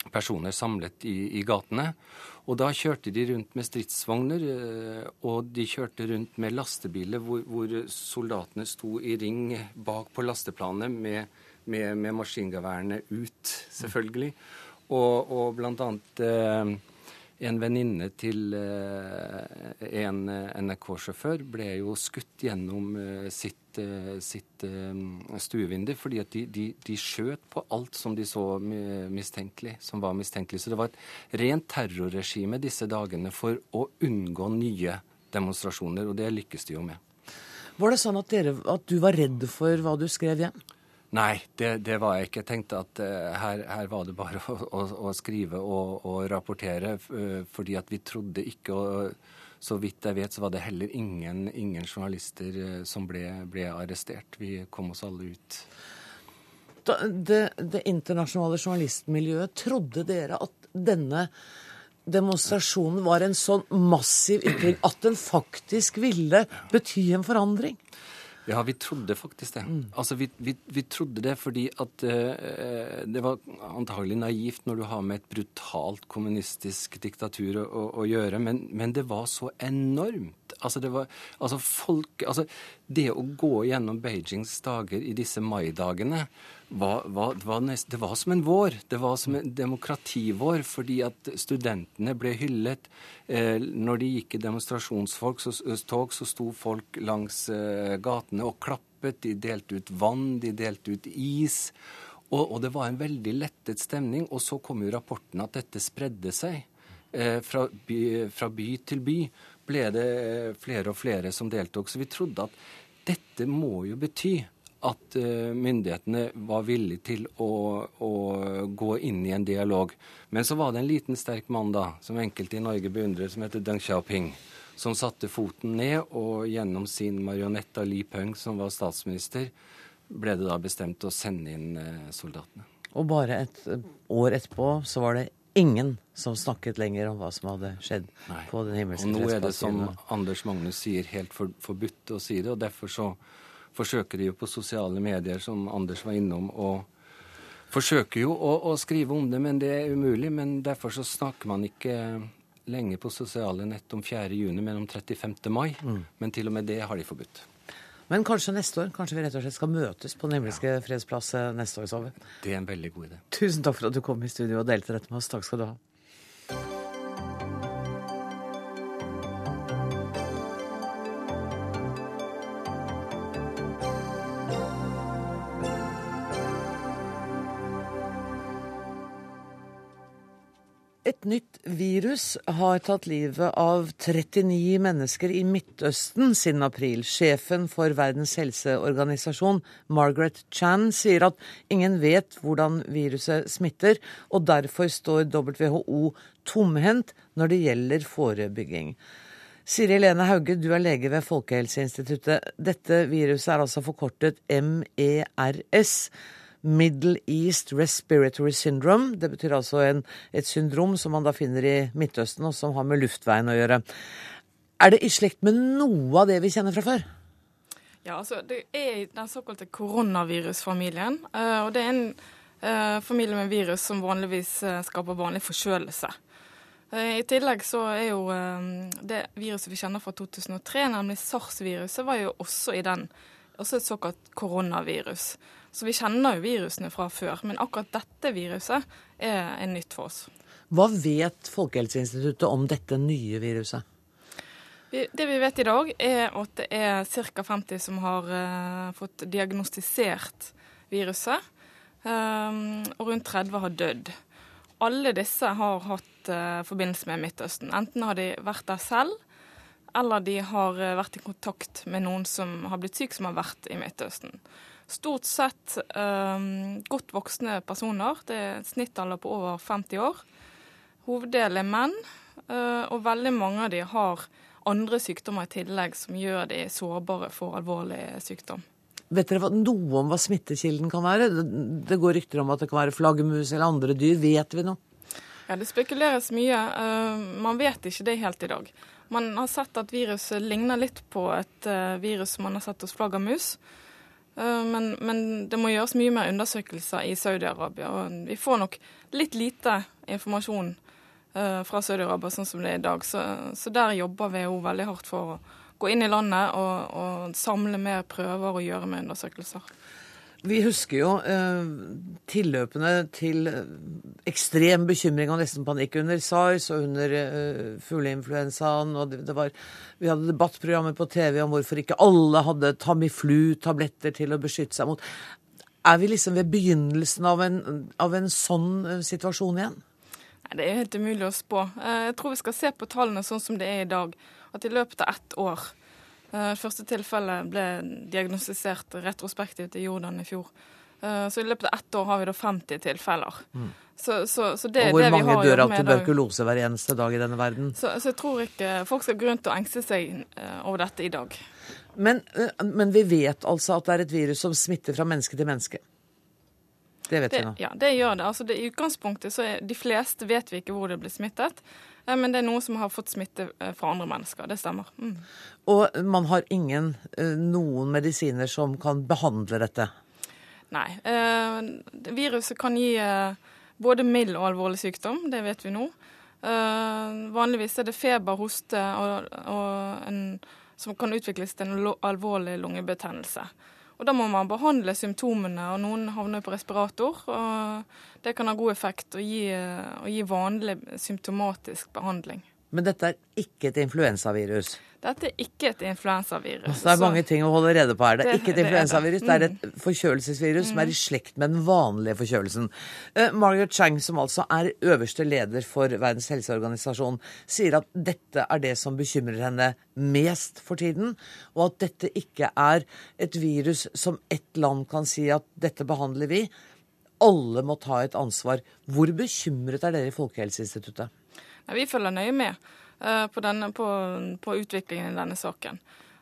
personer samlet i, i gatene. Og da kjørte de rundt med stridsvogner, eh, og de kjørte rundt med lastebiler hvor, hvor soldatene sto i ring bak på lasteplanet med, med, med maskingeværene ut, selvfølgelig. Og, og blant annet eh, En venninne til en NRK-sjåfør ble jo skutt gjennom sitt, sitt stuevindu fordi at de, de, de, skjøt på alt som de så mistenkelig, som var mistenkelig. Så det var et rent terrorregime disse dagene for å unngå nye demonstrasjoner, og det lykkes de jo med. Var det sånn at, dere, at du var redd for hva du skrev hjem? Nei, det, det, var jeg ikke. Jeg tenkte at uh, her, her, var det bare å, å, å skrive og, og rapportere, uh, fordi at vi trodde ikke og Så vidt jeg vet, så var det heller ingen, ingen journalister uh, som ble, ble, arrestert. Vi kom oss alle ut. Da, det, det internasjonale journalistmiljøet, trodde dere at denne demonstrasjonen var en sånn massiv ytring at den faktisk ville bety en forandring? Ja, vi trodde faktisk det. Mm. Altså, vi, vi, vi, trodde det fordi at uh, det var antagelig naivt når du har med et brutalt kommunistisk diktatur å, å, å gjøre, men, men, det var så enormt. Altså, det var Altså, folk Altså, det å gå gjennom Beijings dager i disse maidagene var, var, var nest, det var som en vår. Det var som en demokrativår, fordi at studentene ble hyllet. Eh, når de gikk i demonstrasjonstog, så, så sto folk langs eh, gatene og klappet. De delte ut vann, de delte ut is. Og, og, det var en veldig lettet stemning. Og så kom jo rapporten at dette spredde seg. Eh, fra, by, fra by til by ble det eh, flere og flere som deltok. Så vi trodde at dette må jo bety at uh, myndighetene var villige til å, å, gå inn i en dialog. Men så var det en liten, sterk mann da, som enkelte i Norge beundrer, som heter Deng Xiaoping, som satte foten ned, og gjennom sin marionett av Li Peng, som var statsminister, ble det da bestemt å sende inn uh, soldatene. Og bare et år etterpå så var det ingen som snakket lenger om hva som hadde skjedd Nei. på den himmelske. Og nå er det, som Anders Magnus sier, helt for, forbudt å si det. og derfor så forsøker de jo på sosiale medier, som Anders var innom, og forsøker jo å, å, skrive om det, men det er umulig. Men derfor så snakker man ikke lenge på sosiale nett om 4. juni, men om 35. mai. Mm. Men til og med det har de forbudt. Men kanskje neste år? Kanskje vi rett og slett skal møtes på Nemliske ja. fredsplass neste år? Sove. Det er en veldig god idé. Tusen takk for at du kom i studio og delte dette med oss. Takk skal du ha. Et nytt virus har tatt livet av 39 mennesker i Midtøsten siden april. Sjefen for Verdens helseorganisasjon, Margaret Chan, sier at ingen vet hvordan viruset smitter, og derfor står WHO tomhendt når det gjelder forebygging. Siri Helene Hauge, du er lege ved Folkehelseinstituttet. Dette viruset er altså forkortet MERS. Middle East Respiratory Syndrome. Det betyr altså en, et syndrom som man da finner i Midtøsten, og som har med luftveien å gjøre. Er det i slekt med noe av det vi kjenner fra før? Ja, altså Det er den såkalte koronavirusfamilien. Eh, og det er en uh, familie med virus som vanligvis uh, skaper vanlig forkjølelse. I tillegg så er jo det viruset vi kjenner fra 2003, nemlig sars-viruset, var jo også i den. Også et såkalt koronavirus. Så vi kjenner jo virusene fra før, men akkurat dette viruset er, er nytt for oss. Hva vet Folkehelseinstituttet om dette nye viruset? Det vi vet i dag, er at det er ca. 50 som har uh, fått diagnostisert viruset. Um, og rundt 30 har dødd. Alle disse har hatt uh, forbindelse med Midtøsten. Enten har de vært der selv, eller de har uh, vært i kontakt med noen som har blitt syk, som har vært i Midtøsten stort sett eh, godt voksne personer. Det er snittalder på over 50 år. Hoveddelen er menn, eh, og veldig mange av de har andre sykdommer i tillegg som gjør de sårbare for alvorlig sykdom. Vet dere noe om hva smittekilden kan være? Det går rykter om at det kan være flaggermus eller andre dyr. Vet vi noe? Ja, Det spekuleres mye. Man vet ikke det helt i dag. Man har sett at viruset ligner litt på et virus som man har sett hos flaggermus. Eh, men, men, det må gjøres mye mer undersøkelser i Saudi-Arabia. Og vi får nok litt lite informasjon uh, fra Saudi-Arabia sånn som det er i dag. Så, så der jobber WHO veldig hardt for å gå inn i landet og, og samle mer prøver og gjøre mer undersøkelser. Vi husker jo eh, tilløpene til eh, ekstrem bekymring og nesten panikk under SARS og under eh, fugleinfluensaen. og det, det var, Vi hadde debattprogrammer på TV om hvorfor ikke alle hadde Tamiflu-tabletter til å beskytte seg mot. Er vi liksom ved begynnelsen av en, av en sånn eh, situasjon igjen? Nei, Det er helt umulig å spå. Eh, Jeg tror vi skal se på tallene sånn som det er i dag. At i løpet av ett år Første tilfelle ble diagnostisert retrospektivt i Jordan i fjor. Eh, Så i løpet av ett år har vi da 50 tilfeller. Så, så, så det Mm. og hvor det vi mange dør av tuberkulose hver eneste dag i denne verden? Så, så jeg tror ikke folk skal grunn til å engste seg eh, over dette i dag. Men, eh, men vi vet altså at det er et virus som smitter fra menneske til menneske. Det vet Det, vi nå. ja, det gjør det. Altså, det. I utgangspunktet så er de fleste vet vi ikke hvor det blir smittet. Men det er noen som har fått smitte eh, fra andre mennesker. Det stemmer. Mm. Og man har ingen eh, noen medisiner som kan behandle dette. Nei. Eh, viruset kan gi både mild og alvorlig sykdom, det vet vi nå. Eh, vanligvis er det feber, hoste og, og en, som kan utvikles til en alvorlig lungebetennelse. Og Da må man behandle symptomene, og noen havner på respirator. og Det kan ha god effekt å gi, gi vanlig symptomatisk behandling. Men dette er ikke et influensavirus. Dette er ikke et influensavirus. Altså, det er mange ting å holde rede på her. Det er Det- ikke et influensavirus, det er et Mm. forkjølelsesvirus som er i slekt med den vanlige forkjølelsen. Uh, Margaret Chang, som altså er øverste leder for Verdens helseorganisasjon, sier at dette er det som bekymrer henne mest for tiden, og at dette ikke er et virus som ett land kan si at dette behandler vi. Alle må ta et ansvar. Hvor bekymret er dere i Folkehelseinstituttet? Vi følger nøye med eh, på, denne, på, på utviklingen i denne saken.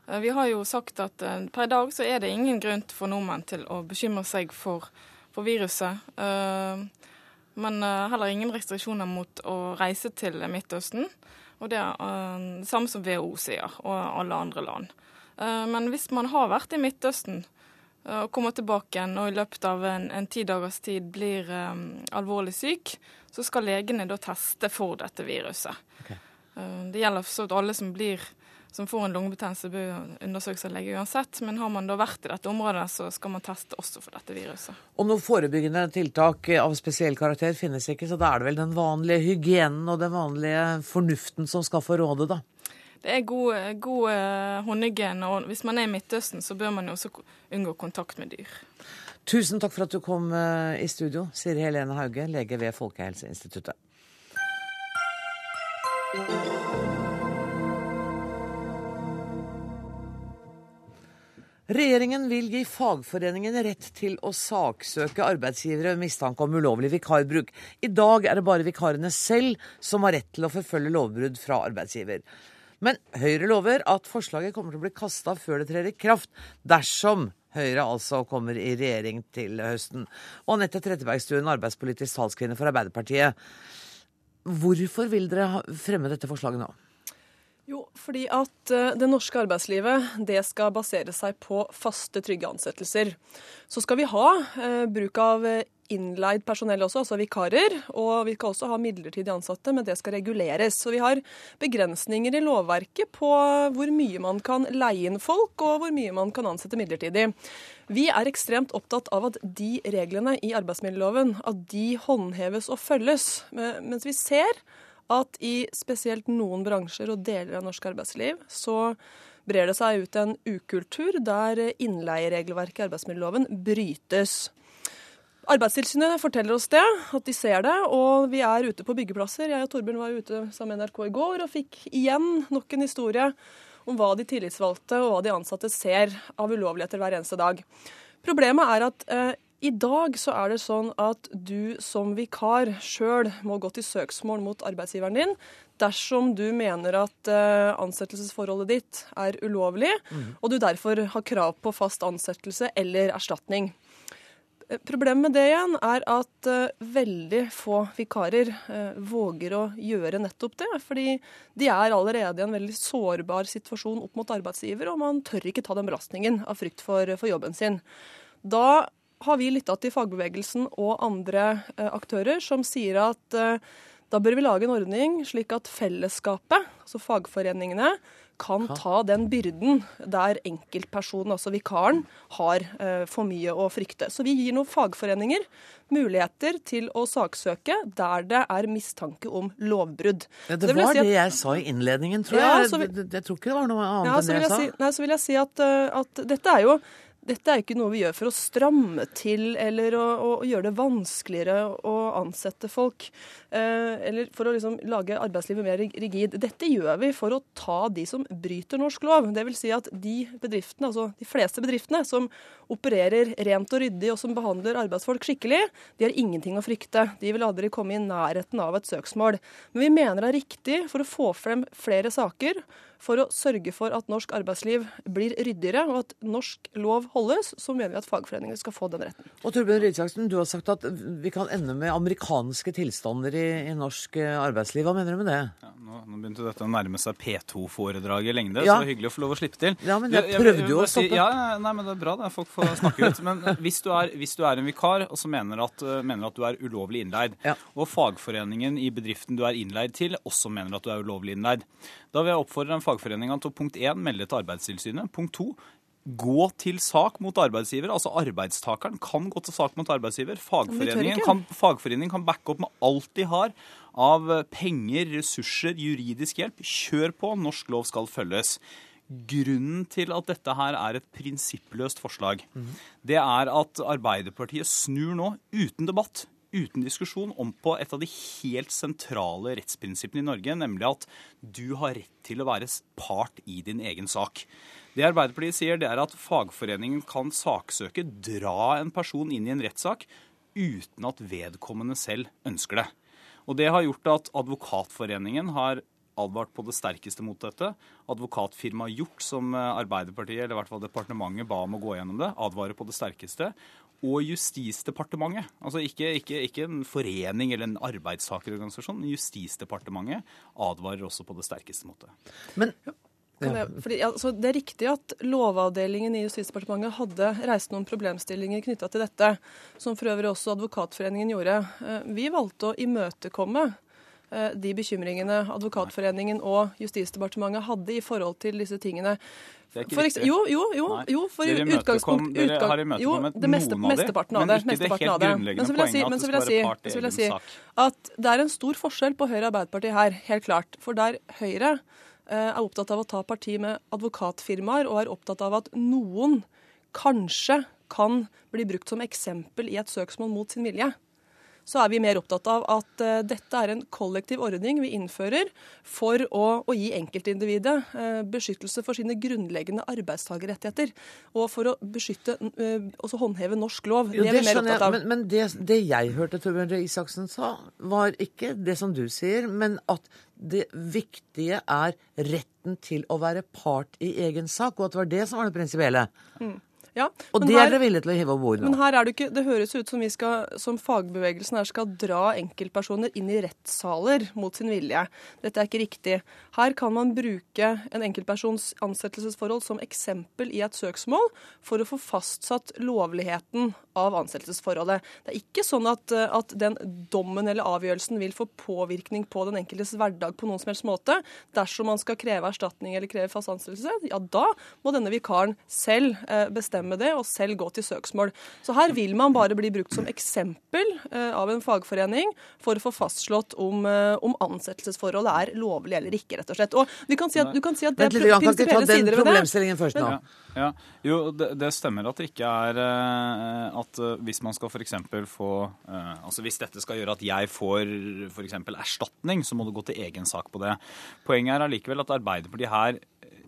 Eh, Vi har jo sagt at eh, per i dag så er det ingen grunn for nordmenn til å bekymre seg for, for viruset. Men heller ingen restriksjoner mot å reise til Midtøsten. Og det er det samme som WHO sier, og alle andre land. Men hvis man har vært i Midtøsten og kommer tilbake igjen og i løpet av en, en ti dagers tid blir um, alvorlig syk, så skal legene da teste for dette viruset. Eh, det gjelder for så vidt alle som, blir, som får en lungebetennelse, bør undersøkes av lege uansett. Men har man da vært i dette området, så skal man teste også for dette viruset. Og noen forebyggende tiltak av spesiell karakter finnes ikke, så da er det vel den vanlige hygienen og den vanlige fornuften som skal få råde, da. Det er god, god eh, håndhygien, og hvis man er i Midtøsten, så bør man jo også unngå kontakt med dyr. Tusen takk for at du kom eh, i studio, Siri Helene Hauge, lege ved Folkehelseinstituttet. Regjeringen vil gi fagforeningene rett til å saksøke arbeidsgivere ved mistanke om ulovlig vikarbruk. I dag er det bare vikarene selv som har rett til å forfølge lovbrudd fra arbeidsgiver. Men Høyre lover at forslaget kommer til å bli kasta før det trer i kraft, dersom Høyre altså kommer i regjering til høsten. Og Anette Trettebergstuen, arbeidspolitisk talskvinne for Arbeiderpartiet. Hvorfor vil dere fremme dette forslaget nå? Jo, fordi at eh, det norske arbeidslivet det skal basere seg på faste, trygge ansettelser. Så skal vi ha eh, bruk av eh, innleid personell også, altså vikarer. Og vi skal også ha midlertidig ansatte, men det skal reguleres. Så vi har begrensninger i lovverket på hvor mye man kan leie inn folk, og hvor mye man kan ansette midlertidig. Vi er ekstremt opptatt av at de reglene i arbeidsmiljøloven at de håndheves og følges. Mens vi ser at i spesielt noen bransjer og deler av norsk arbeidsliv så brer det seg ut en ukultur der innleieregelverket i arbeidsmiljøloven brytes. Arbeidstilsynet forteller oss det, at de ser det, og vi er ute på byggeplasser. Jeg og Torbjørn var ute sammen med NRK i går og fikk igjen nok en historie om hva de tillitsvalgte og hva de ansatte ser av ulovligheter hver eneste dag. Problemet er at eh, i dag så er det sånn at du som vikar sjøl må gå til søksmål mot arbeidsgiveren din dersom du mener at eh, ansettelsesforholdet ditt er ulovlig, og du derfor har krav på fast ansettelse eller erstatning. Problemet med det igjen er at eh, veldig få vikarer eh, våger å gjøre nettopp det. Fordi de er allerede i en veldig sårbar situasjon opp mot arbeidsgiver, og man tør ikke ta den belastningen av frykt for, for jobben sin. Da har vi lytta til fagbevegelsen og andre eh, aktører som sier at Da bør vi lage en ordning slik at fellesskapet, altså fagforeningene, kan ta den byrden der enkeltpersonen, altså vikaren, har eh, for mye å frykte. Så vi gir noen fagforeninger muligheter til å saksøke der det er mistanke om lovbrudd. Ja, det, det var si at- det jeg sa i innledningen, tror Ja, jeg. vi- Jeg, jeg tror ikke det var noe annet ja, enn det jeg jeg sa. si, nei, så vil jeg si at, eh, at dette er jo dette er ikke noe vi gjør for å stramme til eller å, å, gjøre det vanskeligere å ansette folk. Eh, eller for å liksom lage arbeidslivet mer rigid. Dette gjør vi for å ta de som bryter norsk lov. Vil si at de bedriftene, altså de fleste bedriftene som opererer rent og ryddig og som behandler arbeidsfolk skikkelig, de har ingenting å frykte. De vil aldri komme i nærheten av et søksmål. Men vi mener det er riktig for å få frem flere saker for å sørge for at norsk arbeidsliv blir ryddigere, og at norsk lov holdes, så mener vi at fagforeningene skal få den retten. Og Torbjørn Røe du har sagt at vi kan ende med amerikanske tilstander i, i norsk eh, arbeidsliv. Hva mener du med det? Nå, nå begynte dette å nærme seg P2-foredraget i lengde, Ja. så det er hyggelig å få lov å slippe til. Ja, men jeg prøvde jo å stoppe. Ja, ja, nei, men det er bra det. Folk får snakke ut. Men hvis du er, hvis du er en vikar og så mener at, eh, mener at du er ulovlig innleid, og fagforeningen i bedriften du er innleid til, også mener at du er ulovlig innleid, da vil jeg oppfordre den fagforeninga til punkt 1 melde til Arbeidstilsynet. Punkt 2 gå til sak mot arbeidsgiver. Altså arbeidstakeren kan gå til sak mot arbeidsgiver. Fagforeningen kan, fagforeningen kan backe opp med alt de har av eh, penger, ressurser, juridisk hjelp. Kjør på, norsk lov skal følges. Grunnen til at dette her er et prinsippløst forslag, det er at Arbeiderpartiet snur nå, uten debatt, uten diskusjon, om på et av de helt sentrale rettsprinsippene i Norge, nemlig at du har rett til å være part i din egen sak. Det Arbeiderpartiet sier, det er at fagforeningen kan saksøke, dra en person inn i en rettssak, uten at vedkommende selv ønsker det. Og det har gjort at Advokatforeningen har advart på det sterkeste mot dette. Advokatfirmaet Hjort, som Arbeiderpartiet, eller i hvert fall departementet, ba om å gå gjennom det, advarer på det sterkeste. Og Justisdepartementet, altså ikke, ikke, ikke en forening eller en arbeidstakerorganisasjon, men Justisdepartementet advarer også på det sterkeste mot det. Men Kan jeg, fordi, altså, det er riktig at Lovavdelingen i Justisdepartementet hadde reist noen problemstillinger knytta til dette, som for øvrig også Advokatforeningen gjorde. Eh, Vi valgte å imøtekomme de bekymringene Advokatforeningen og Justisdepartementet hadde i forhold til disse tingene. Det er ikke For jo, jo, jo, jo, for Dere utgangspunkt dere utgang- har imøtekommet jo, det meste, noen av det, mesteparten av men ikke det helt grunnleggende Men så vil jeg si, poenget at det skal være part i egen si at det er en stor forskjell på Høyre og Arbeiderpartiet her, helt klart. For der Høyre eh, er opptatt av å ta parti med advokatfirmaer, og er opptatt av at noen kanskje kan bli brukt som eksempel i et søksmål mot sin vilje, så er vi mer opptatt av at eh, dette er en kollektiv ordning vi innfører for å, å gi enkeltindividet eh, beskyttelse for sine grunnleggende arbeidstakerrettigheter. Og for å beskytte, og også håndheve norsk lov. Jo, det er vi mer opptatt av. men, men det, det jeg hørte Torbjørn Røe Isaksen sa, var ikke det som du sier, men at det viktige er retten til å være part i egen sak, og at det var det som var det prinsipielle. Mm. Ja, Og det her- er dere villige til å heve over bordet Men her er det ikke, det høres ut som vi skal, som fagbevegelsen her skal dra enkeltpersoner inn i rettssaler mot sin vilje. Dette er ikke riktig. Her kan man bruke en enkeltpersons ansettelsesforhold som eksempel i et søksmål for å få fastsatt lovligheten av ansettelsesforholdet. Det er ikke sånn at, at den dommen eller avgjørelsen vil få påvirkning på den enkeltes hverdag på noen som helst måte. Dersom man skal kreve erstatning eller kreve fast ansettelse, ja da må denne vikaren selv eh, bestemme det og selv gå til søksmål. Så her vil man bare bli brukt som eksempel eh, av en fagforening for å få fastslått om, eh, om ansettelsesforholdet er lovlig eller ikke, rett og slett. Og du kan si at, du kan si at det er prinsipielle den sider ved det. først? Men- Ja, jo, det, det stemmer at det ikke er eh, at hvis man skal f.eks. få Altså hvis dette skal gjøre at jeg får f.eks. erstatning, så må du gå til egen sak på det. Poenget er allikevel at Arbeiderpartiet her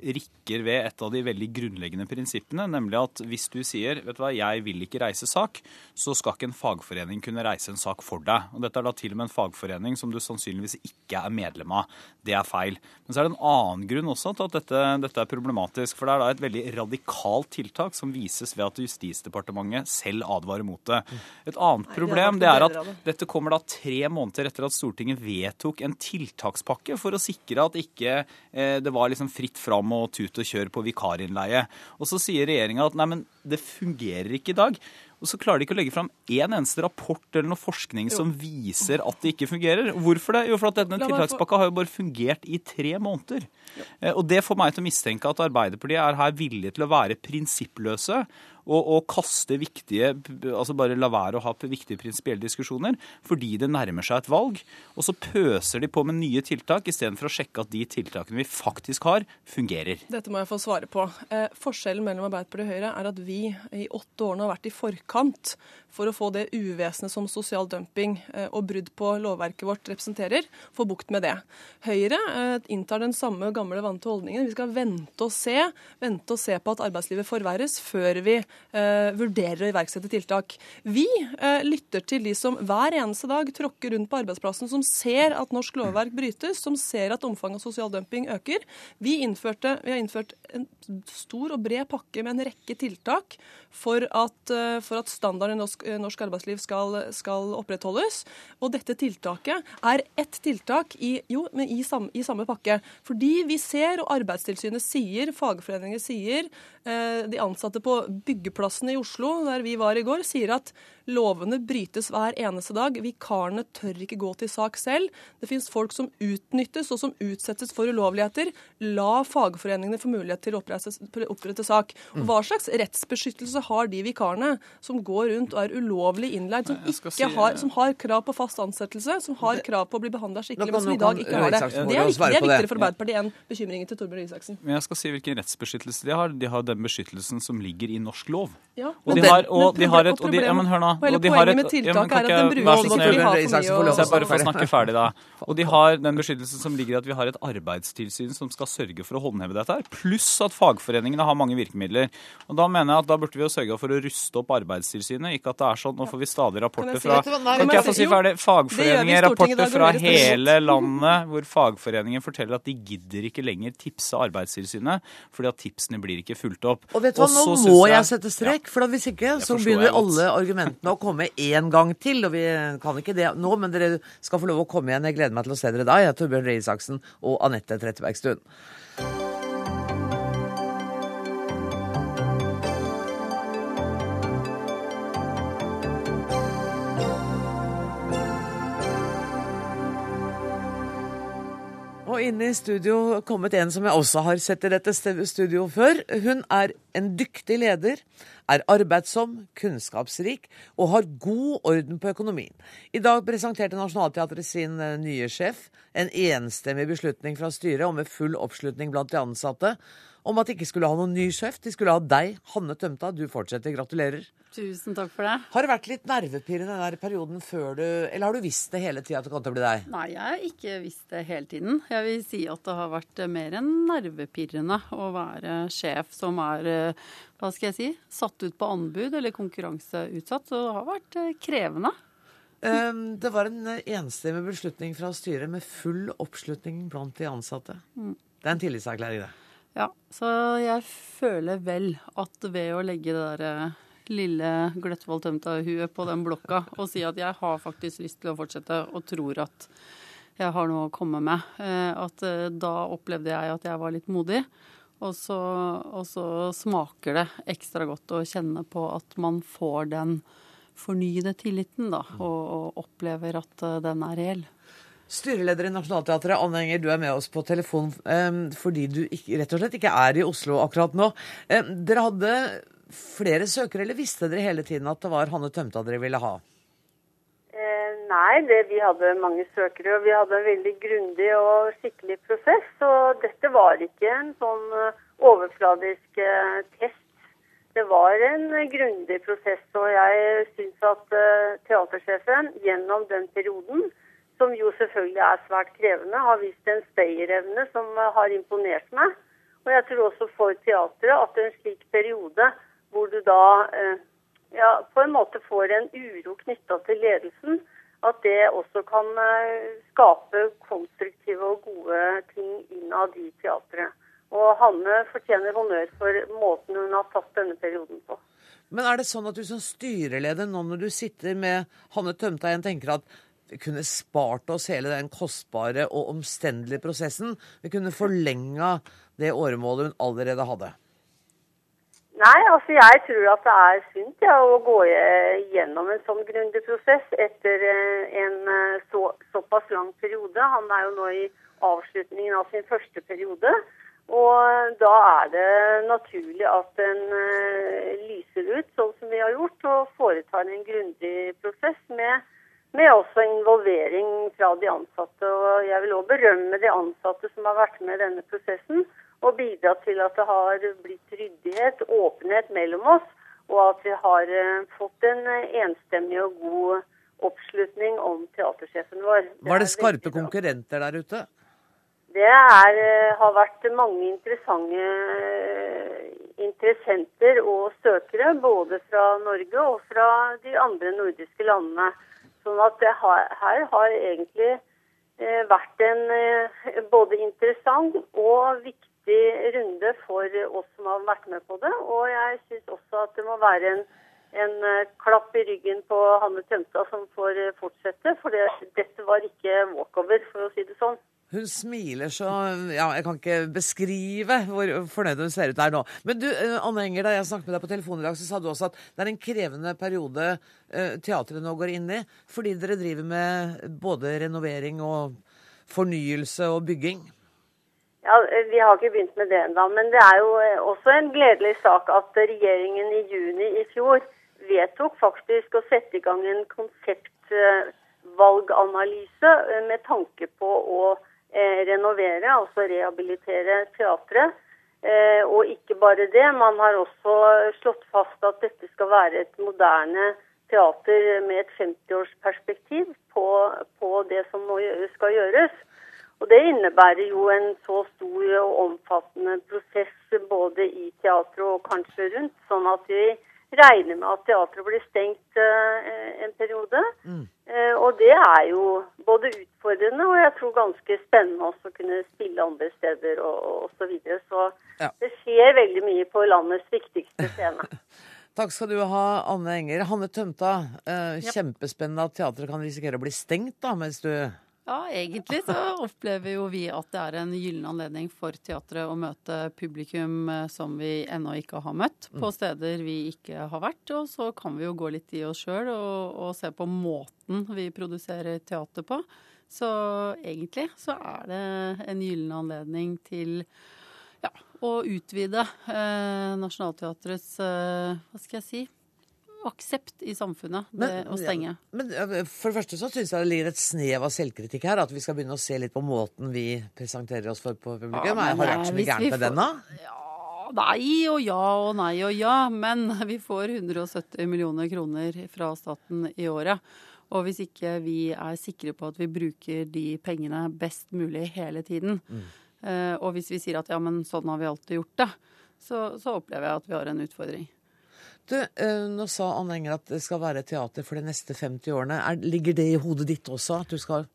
rikker ved et av de veldig grunnleggende prinsippene, nemlig at hvis du sier vet du hva, jeg vil ikke reise sak, så skal ikke en fagforening kunne reise en sak for deg. Og Dette er da til og med en fagforening som du sannsynligvis ikke er medlem av. Det er feil. Men så er det en annen grunn også til at dette, dette er problematisk. For det er da et veldig radikalt tiltak som vises ved at Justisdepartementet selv advarer mot det. Et annet Nei, det problem er det er at dette kommer da tre måneder etter at Stortinget vedtok en tiltakspakke for å sikre at ikke eh, det var liksom fritt fram og tut og kjør på vikarinnleie. Og så sier regjeringa at nei, men det fungerer ikke i dag. Og så klarer de ikke å legge fram én eneste rapport eller noe forskning som viser at det ikke fungerer. Hvorfor det? Jo, for at denne tiltakspakka har jo bare fungert i tre måneder. Jo. Og det får meg til å mistenke at Arbeiderpartiet er her villige til å være prinsippløse og, og kaste viktige Altså bare la være å ha viktige prinsipielle diskusjoner fordi det nærmer seg et valg. Og så pøser de på med nye tiltak istedenfor å sjekke at de tiltakene vi faktisk har, fungerer. Dette må jeg få svare på. Eh, forskjellen mellom Arbeiderpartiet og Høyre er at vi i åtte årene har vært i forkant for å få det uvesenet som sosial dumping eh, og brudd på lovverket vårt representerer, få bukt med det. Høyre eh, inntar den samme gamle vante holdningen. Vi skal vente og se, vente og se på at arbeidslivet forverres før vi vurderer å iverksette tiltak. Vi eh, lytter til de som hver eneste dag tråkker rundt på arbeidsplassen, som ser at norsk lovverk brytes, som ser at omfanget av sosial dumping øker. Vi, innførte, vi har innført en stor og bred pakke med en rekke tiltak for at, eh, for at standarden i norsk, eh, norsk arbeidsliv skal, skal opprettholdes. Og dette tiltaket er ett tiltak i, jo, i, samme, i samme pakke. Fordi vi ser, og Arbeidstilsynet sier, fagforeninger sier, eh, de ansatte på byggeplassene i Oslo, der vi var i går, sier at lovene brytes hver eneste dag. Vikarene tør ikke gå til sak selv. Det finnes folk som utnyttes og som utsettes for ulovligheter. La fagforeningene få mulighet til å opprette, sak. Og hva slags rettsbeskyttelse har de vikarene som går rundt og er ulovlig innleid, som, ikke si- har, som har krav på fast ansettelse, som har krav på å bli behandla skikkelig, men som i dag ikke har det. Det er, viktig, det er viktigere for Arbeiderpartiet enn bekymringen til Torbjørn Isaksen. Men jeg skal si hvilken rettsbeskyttelse de har. De har den beskyttelsen som ligger i norsk lov. Ja, Og de har, og de har et og de, ja, men hør nå. Og hele Og de har poenget et, med tiltaket ja, er at den brukes ikke snill? fordi vi har for mye å Så jeg bare får snakke ferdig da. Og de har den beskyttelsen som ligger i at vi har et arbeidstilsyn som skal sørge for å håndheve dette her, pluss at fagforeningene har mange virkemidler. Og da mener jeg at da burde vi jo sørge for å ruste opp Arbeidstilsynet, ikke at det er sånn, nå får vi stadig rapporter si- fra Kan ikke jeg få si ferdig? Fagforeninger, rapporter fra hele landet hvor fagforeninger forteller at de gidder ikke lenger tipse Arbeidstilsynet, fordi at tipsene blir ikke fulgt opp. Og vet du hva, nå må jeg sette strek, for hvis ikke så begynner alle argumentene å komme en gang til. Og vi kan ikke det nå, men dere skal få lov å komme igjen. Jeg gleder meg til å se dere da. Jeg er Torbjørn Røe Isaksen og Anette Trettebergstuen. Og inne i studio kommet en som jeg også har sett i dette studio før. Hun er en dyktig leder, er arbeidsom, kunnskapsrik og har god orden på økonomien. I dag presenterte Nationaltheatret sin eh, nye sjef en enstemmig beslutning fra styret og med full oppslutning blant de ansatte om at de ikke skulle ha noen ny sjef. De skulle ha deg, Hanne Tømta. Du fortsetter. Gratulerer. Tusen takk for det. Har det vært litt nervepirrende den der perioden før du Eller har du visst det hele tida at det kom til å bli deg? Nei, jeg har ikke visst det hele tiden. Jeg vil si at det har vært mer enn nervepirrende å være sjef som er, eh, hva skal jeg si, satt ut på anbud eller konkurranseutsatt. Så det har vært eh, krevende. Um, Det var en enstemmig beslutning fra styret med full oppslutning blant de ansatte. Mm. Det er en tillitserklæring, det. Ja, så jeg føler vel at ved å legge det der eh, lille Gløttvold Tømta-huet på den blokka og si at jeg har faktisk lyst til å fortsette og tror at jeg har noe å komme med, eh, at eh, da opplevde jeg at jeg var litt modig. Og så, og så smaker det ekstra godt å kjenne på at man får den fornyede tilliten, da, og, og opplever at den er reell. Styreleder i Nationaltheatret, Anne Enger, du er med oss på telefon um, fordi du rett og slett ikke er i Oslo akkurat nå. Um, dere hadde flere søkere, eller visste dere hele tiden at det var Hanne Tømta dere ville ha? Eh, nei, det, vi hadde mange søkere, og vi hadde en veldig grundig og skikkelig prosess. Og dette var ikke en sånn eh, overfladisk eh, test. Det var en eh, grundig prosess, og jeg syns at eh, teatersjefen gjennom den perioden, som jo selvfølgelig er svært krevende, har vist en stayerevne som eh, har imponert meg. Og jeg tror også for teatret at en slik periode hvor du da eh, ja, på en måte får en uro knytta til ledelsen, at det også kan eh, skape konstruktive og gode ting innad i teatret. Og Hanne fortjener honnør for måten hun har tatt denne perioden på. Men er det sånn at du som styreleder, nå når du sitter med Hanne Tømta igjen, tenker at kunne spart oss hele den kostbare og omstendelige prosessen? Vi kunne forlenga det åremålet hun allerede hadde? Nei, altså jeg tror at det er sunt ja, å gå gjennom en sånn grundig prosess etter eh, en eh, så, såpass lang periode. Han er jo nå i avslutningen av sin første periode. Og da er det naturlig at en eh, lyser ut, sånn som vi har gjort, og foretar en grundig prosess med, med også involvering fra de ansatte. Og jeg vil òg berømme de ansatte som har vært med i denne prosessen og bidratt til at det har blitt ryddighet, åpenhet mellom oss, og at vi har eh, fått en eh, enstemmig og god oppslutning om teatersjefen vår. Var det skarpe konkurrenter der ute? Det er, eh, har vært mange interessante interessenter og søkere, både fra Norge og fra de andre nordiske landene. Sånn at det har, her har egentlig eh, vært en eh, både interessant og viktig runde for oss som har vært med på det. Og jeg syns også at det må være en, en eh, klapp i ryggen på Hanne Tømta som får eh, fortsette. For det, dette var ikke walkover, for å si det sånn. Hun smiler så Ja, jeg kan ikke beskrive hvor fornøyd hun ser ut der nå. Men du, eh, Anne Enger, da jeg snakket med deg på telefonen i dag, så sa du også at det er en krevende periode eh, teatret nå går inn i, fordi dere driver med både renovering og fornyelse og bygging. Ja, Vi har ikke begynt med det ennå, men det er jo eh, også en gledelig sak at regjeringen i juni i fjor vedtok faktisk å sette i gang en konseptvalganalyse eh, med tanke på å eh, renovere, altså rehabilitere teatret. Eh, og ikke bare det, man har også slått fast at dette skal være et moderne teater med et 50-årsperspektiv på, på det som nå skal gjøres. Og Det innebærer jo en så stor og omfattende prosess både i teatret og kanskje rundt, sånn at vi regner med at teatret blir stengt eh, en periode. Eh, og det er jo både utfordrende og jeg tror ganske spennende også å kunne spille andre steder og, osv. så videre. Så Ja. det skjer veldig mye på landets viktigste scene. Takk skal du ha, Anne Enger. Hanne Tømta, eh, kjempespennende at teatret kan risikere å bli stengt da, mens du Ja, egentlig så opplever jo vi at det er en gyllen anledning for teatret å møte publikum eh, som vi ennå ikke har møtt, på Mm. steder vi ikke har vært. Og så kan vi jo gå litt i oss sjøl og, og se på måten vi produserer teater på. Så egentlig så er det en gyllen anledning til ja, å utvide eh, Nationaltheatrets eh, Hva skal jeg si? Aksept i samfunnet, det å stenge. Ja, men eh, For det første så syns jeg det ligger et snev av selvkritikk her. At vi skal begynne å se litt på måten vi presenterer oss for på publikum. Ja, men, har jeg eh, vært så mye gærent med den, da? Nei og ja og nei og ja, men vi får 170 millioner kroner fra staten i året. Og hvis ikke vi er sikre på at vi bruker de pengene best mulig hele tiden, mm. og hvis vi sier at ja, men sånn har vi alltid gjort det, så, så opplever jeg at vi har en utfordring. Du, eh, Nå sa Anne Enger at det skal være teater for de neste 50 årene. Er, ligger det i hodet ditt også? At du skal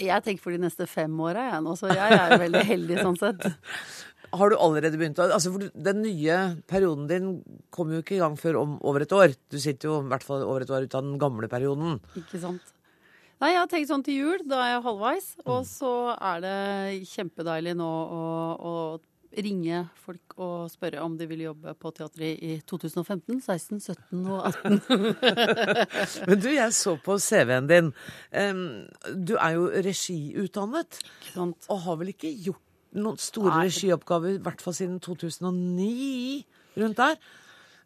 Jeg tenker for de neste fem åra, jeg nå, så jeg er veldig heldig sånn sett. Har du allerede begynt altså Den nye perioden din kommer jo ikke i gang før om over et år. Du sitter jo i hvert fall over et år ut av den gamle perioden. Ikke sant. Nei, jeg har tenkt sånn til jul, da er jeg halvveis. Og så er det kjempedeilig nå å, å ringe folk og spørre om de vil jobbe på teatret i 2015, 16, 17 og 18. Men du, jeg så på CV-en din. Du er jo regiutdannet. Og har vel ikke gjort noen store Nei. regioppgaver, i hvert fall siden 2009, rundt der.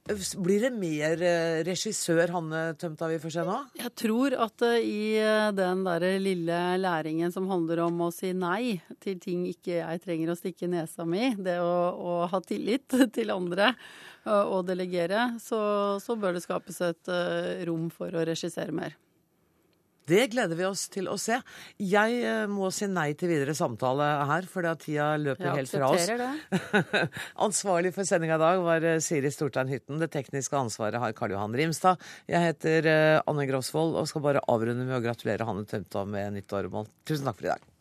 Blir det mer eh, regissør Hanne Tømta vi får se nå? Jeg tror at eh, i eh, den derre lille læringen som handler om å si nei til ting ikke jeg trenger å stikke nesa mi, det å, å ha tillit til andre og delegere, så, så bør det skapes et rom for å regissere mer. Det gleder vi oss til å se. Jeg eh, må si nei til videre samtale her, for tida løper helt fra oss. aksepterer Ansvarlig for sendinga i dag var eh, Siri Stortein Hytten. Det tekniske ansvaret har Karl Johan Rimstad. Jeg heter eh, Anne Grosvold og skal bare avrunde med å gratulere Hanne Tømta med nytt åremål. Tusen takk for i dag.